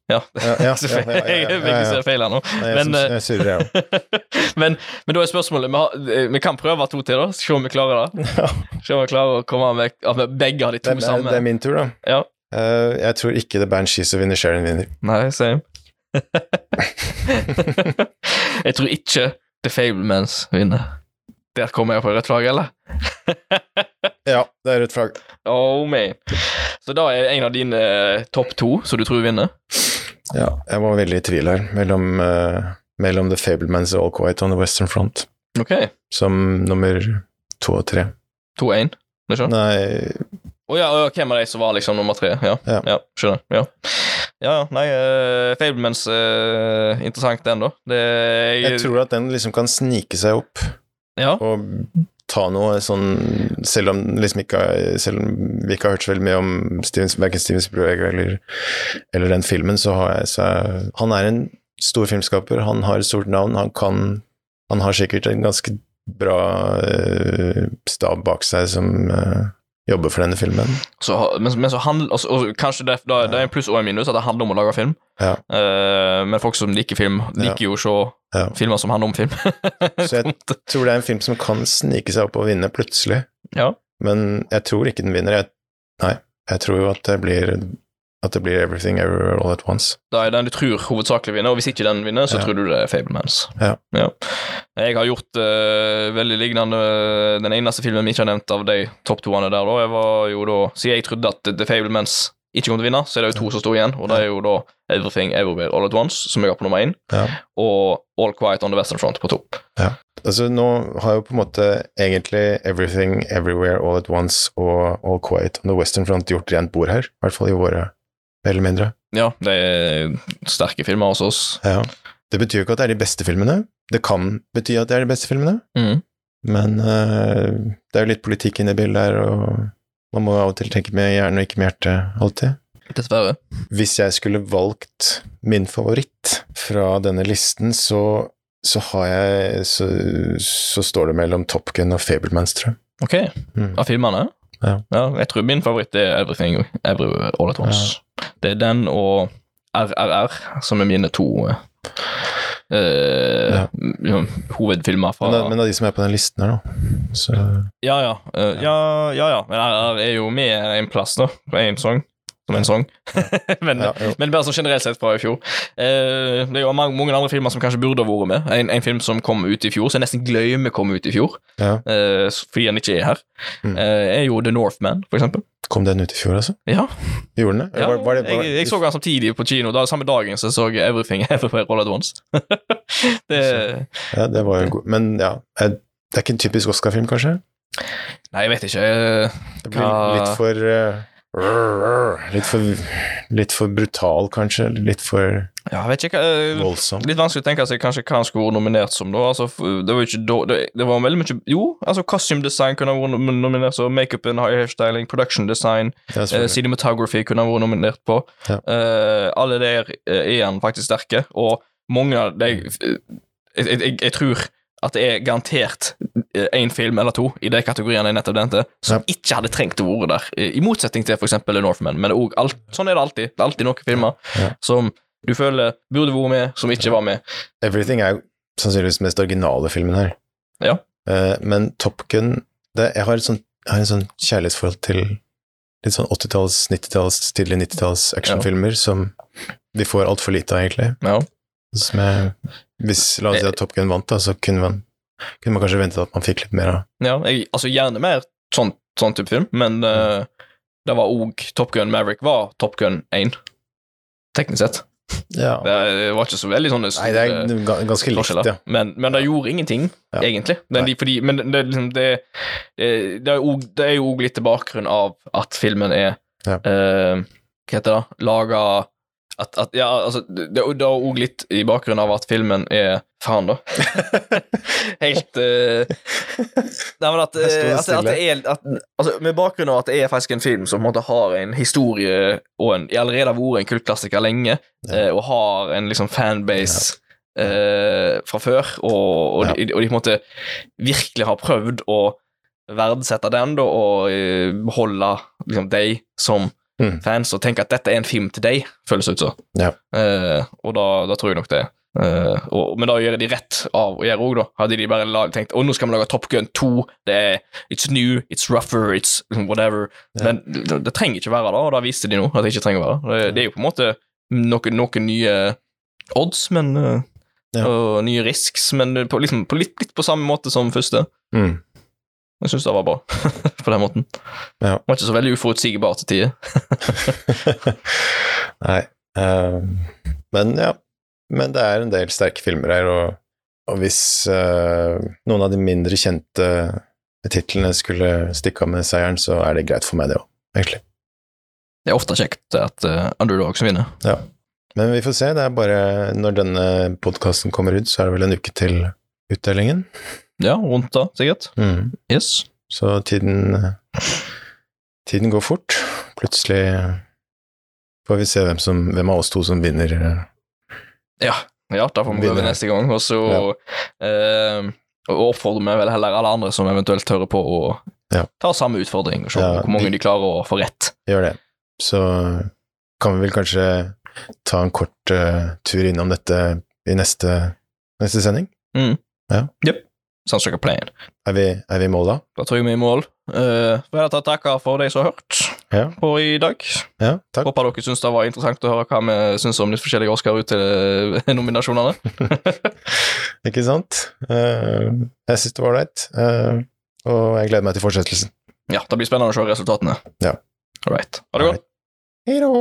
Ja. Ja, ja, ja, Jeg vil ikke se feil her nå. Men, eh, jeg surrer, jeg òg. men, men da er spørsmålet Vi, har, eh, vi kan prøve to til, da. Se om vi klarer det. Se om vi klarer å komme med at vi begge har de to Det, er- samme. det er min tur, da. Ja. Eh, jeg tror ikke The Banshees og Vinner Sharon vinner. Nei, same. jeg tror ikke The Fablemans vinner. Der kommer jeg på rødt flagg, eller? Ja, det er rødt flagg. Oh man. Så da er en av dine eh, topp to som du tror vinner? Ja, jeg var veldig i tvil her mellom, uh, mellom The Fablemans og All Quiet on the Western Front. Ok. som nummer to og tre. 2-1. Det skjønner Nei, Å ja, å, hvem av de som var liksom nummer tre? Ja, ja. Ja. skjønner. Ja, ja, ja nei, uh, Fablemans uh, Interessant, den, da. Det, jeg tror at den liksom kan snike seg opp Ja. og ta noe sånn Selv om, liksom ikke, selv om vi ikke har hørt så veldig mye om Steven, verken Steven Spielberg eller, eller den filmen, så har jeg så Han er en stor filmskaper, han har et stort navn, han kan Han har sikkert en ganske bra uh, stab bak seg som eh, jobber for denne filmen. Så, men, men så handler altså, og Kanskje det, det er en pluss og en minus at det handler om å lage film. Ja. Uh, men folk som liker film, liker jo å se Ja. filmer som handler om film. Så jeg tror det er en film som kan snike seg opp og vinne plutselig. ja. Men jeg tror ikke den vinner. Jeg, nei, jeg tror jo at det blir at det blir Everything Everywhere All At Once. Det er den du tror hovedsakelig vinner, og hvis ikke den vinner, så Ja. tror du det er Fablemans. Ja. Jeg har gjort uh, veldig lignende Den eneste filmen vi ikke har nevnt av de topp toene der, da, jeg var jo da Siden jeg trodde at The Fablemans ikke kom til å vinne, så er det jo to som står igjen, og det er jo da Everything Everywhere All At Once, som jeg har på nummer én, Ja. og All Quiet On The Western Front på topp. Altså, nå har jo på en måte egentlig Everything Everywhere All At Once og All Quiet on the Western Front gjort rent bord her, i hvert fall i våre, eller mindre. Ja, det er sterke filmer hos oss. Ja. Det betyr jo ikke at det er de beste filmene. Det kan bety at det er de beste filmene, mm. men uh, det er jo litt politikk inne i bildet her, og man må av og til tenke med hjernen og ikke med hjertet, alltid. Dessverre. Hvis jeg skulle valgt min favoritt fra denne listen, så, så har jeg så, så står det mellom Top Gun og Fablemans, tror jeg. Ok, Mm. av filmene? Ja. jeg tror min favoritt er Everything Every All At Once. Det er den og RRR som er mine to uh, Ja. hovedfilmer fra Men, men er de som er på den listen her, da, så Ja, ja. uh, ja, ja, ja. Men RR er jo med en plass, da, på én sang. Som en sang. men, Ja, men bare sånn generelt sett fra i fjor. Eh, det er jo mange, andre filmer som kanskje burde ha vært med. En, en film som kom ut i fjor, som jeg nesten glemmer kom ut i fjor, ja. eh, fordi den ikke er her, Mm. eh, er jo The Northman, for eksempel. Kom den ut i fjor, altså? Ja, Gjorde den ja Var, var det, var, jeg, jeg så den samtidig på kino. Da, samme dagen så så jeg Everything Everywhere All At Once. det, ja, det var jo god Men ja, er- det er ikke en typisk Oscar-film, kanskje? nei, jeg vet ikke. eh, Det blir litt for eh, Litt for Litt for brutal, kanskje? Litt for Ja, ikke. eh, voldsom? Litt vanskelig å tenke seg kanskje hva han skulle vært nominert som, da. Altså, det var ikke da, det, det var veldig mye Jo, altså costume design kunne vært nominert som makeup and hairstyling, production design, eh, cinematography kunne ha vært nominert på. Ja. Eh, alle der eh, er han faktisk sterke, og mange av de jeg, jeg, jeg, jeg tror at det er garantert én film eller to i de kategoriene jeg nettopp nevnte, som Ja. ikke hadde trengt å være der. I motsetning til f.eks. Northman. Men alt, sånn er det alltid. Det er alltid noen filmer Ja. som du føler burde vært med, som ikke var med. Everything er jo sannsynligvis den mest originale filmen her. Ja. Eh, men Top Gun det, jeg, har et sånt, jeg har en sånn kjærlighetsforhold til litt sånn 80-talls, 90-talls, tidlig 90-talls actionfilmer som vi får altfor lite av, egentlig. Ja. Som jeg, hvis la oss si at Top Gun vant, da, så kunne man, kunne man kanskje ventet at man fikk litt mer av. Ja, jeg, altså gjerne mer sånn, sånn type film, men eh, det var òg Top Gun Maverick var Top Gun 1, teknisk sett. Ja. Det var ikke så veldig sånne Nei, det er ganske likt, ja. Men, men det gjorde ingenting, Ja. egentlig. De, fordi, men det, liksom- det, jo det er jo òg litt til bakgrunn av at filmen er Ja. eh, Hva heter det? Laga at, at, ja, altså, det, det er òg litt i bakgrunn av at filmen er Faen, da. Helt uh... Nei, men at, eh, at, at det er at, altså, Med bakgrunn av at det er faktisk en film som en har en historie og en, allerede har vært en kultklassiker lenge, eh, og har en liksom fanbase eh, fra før, og, og, de, og de på en måte virkelig har prøvd å verdsette den, da, og eh, beholde liksom, deg som Mm. fans, og tenke at dette er en film til deg, føles det ut som. Ja. Eh, og da, da tror jeg nok det. Eh, og, men da gjør de rett av å gjøre òg, da. Hadde de bare tenkt å nå skal vi lage Top Gun 2, det er It's new, it's rougher, it's whatever. Ja. Men det, det trenger ikke være det, og da viste de nå at det ikke trenger å være det. Det er jo på en måte noen, noen nye odds, men eh, Ja. Og nye risks, men på, liksom, på litt, litt på samme måte som første. Mm. Jeg syns det var bra på den måten. Ja. Det var ikke så veldig uforutsigbar til tider. Nei. Um, men ja. Men det er en del sterke filmer her, og Og hvis uh, noen av de mindre kjente titlene skulle stikke av med seieren, så er det greit for meg, det òg, egentlig. Det er ofte kjekt at uh, underdogs vinner. Ja. Men vi får se. Det er bare når denne podkasten kommer ut, så er det vel en uke til utdelingen. Ja, rundt da, sikkert. Mm. Yes. Så tiden Tiden går fort. Plutselig får vi se hvem, som, hvem av oss to som vinner. Ja, ja da får vi prøve neste gang. Og så eh, oppfordrer vi vel heller alle andre som eventuelt hører på, å Ja. ta samme utfordring og se Ja, hvor mange de, de klarer å få rett. Gjør det. Så kan vi vel kanskje ta en kort uh, tur innom dette i neste, neste sending. Ja. like a plan. Er vi, er vi i mål da? Da tror jeg vi er i mål. Uh, får jeg ta takke for de som har hørt Ja. på i dag. Ja, takk. Håper dere syns det var interessant å høre hva vi syns om de forskjellige Oscar-nominasjonene. Ikke sant? Uh, jeg syns det var ålreit, uh, og jeg gleder meg til fortsettelsen. ja, det blir spennende å se resultatene. Ja. All right. Ha det godt. Hei da!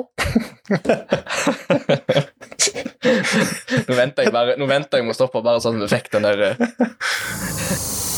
nå venter jeg bare Nå venter jeg med å stoppe, bare sånn at vi fikk den der eh,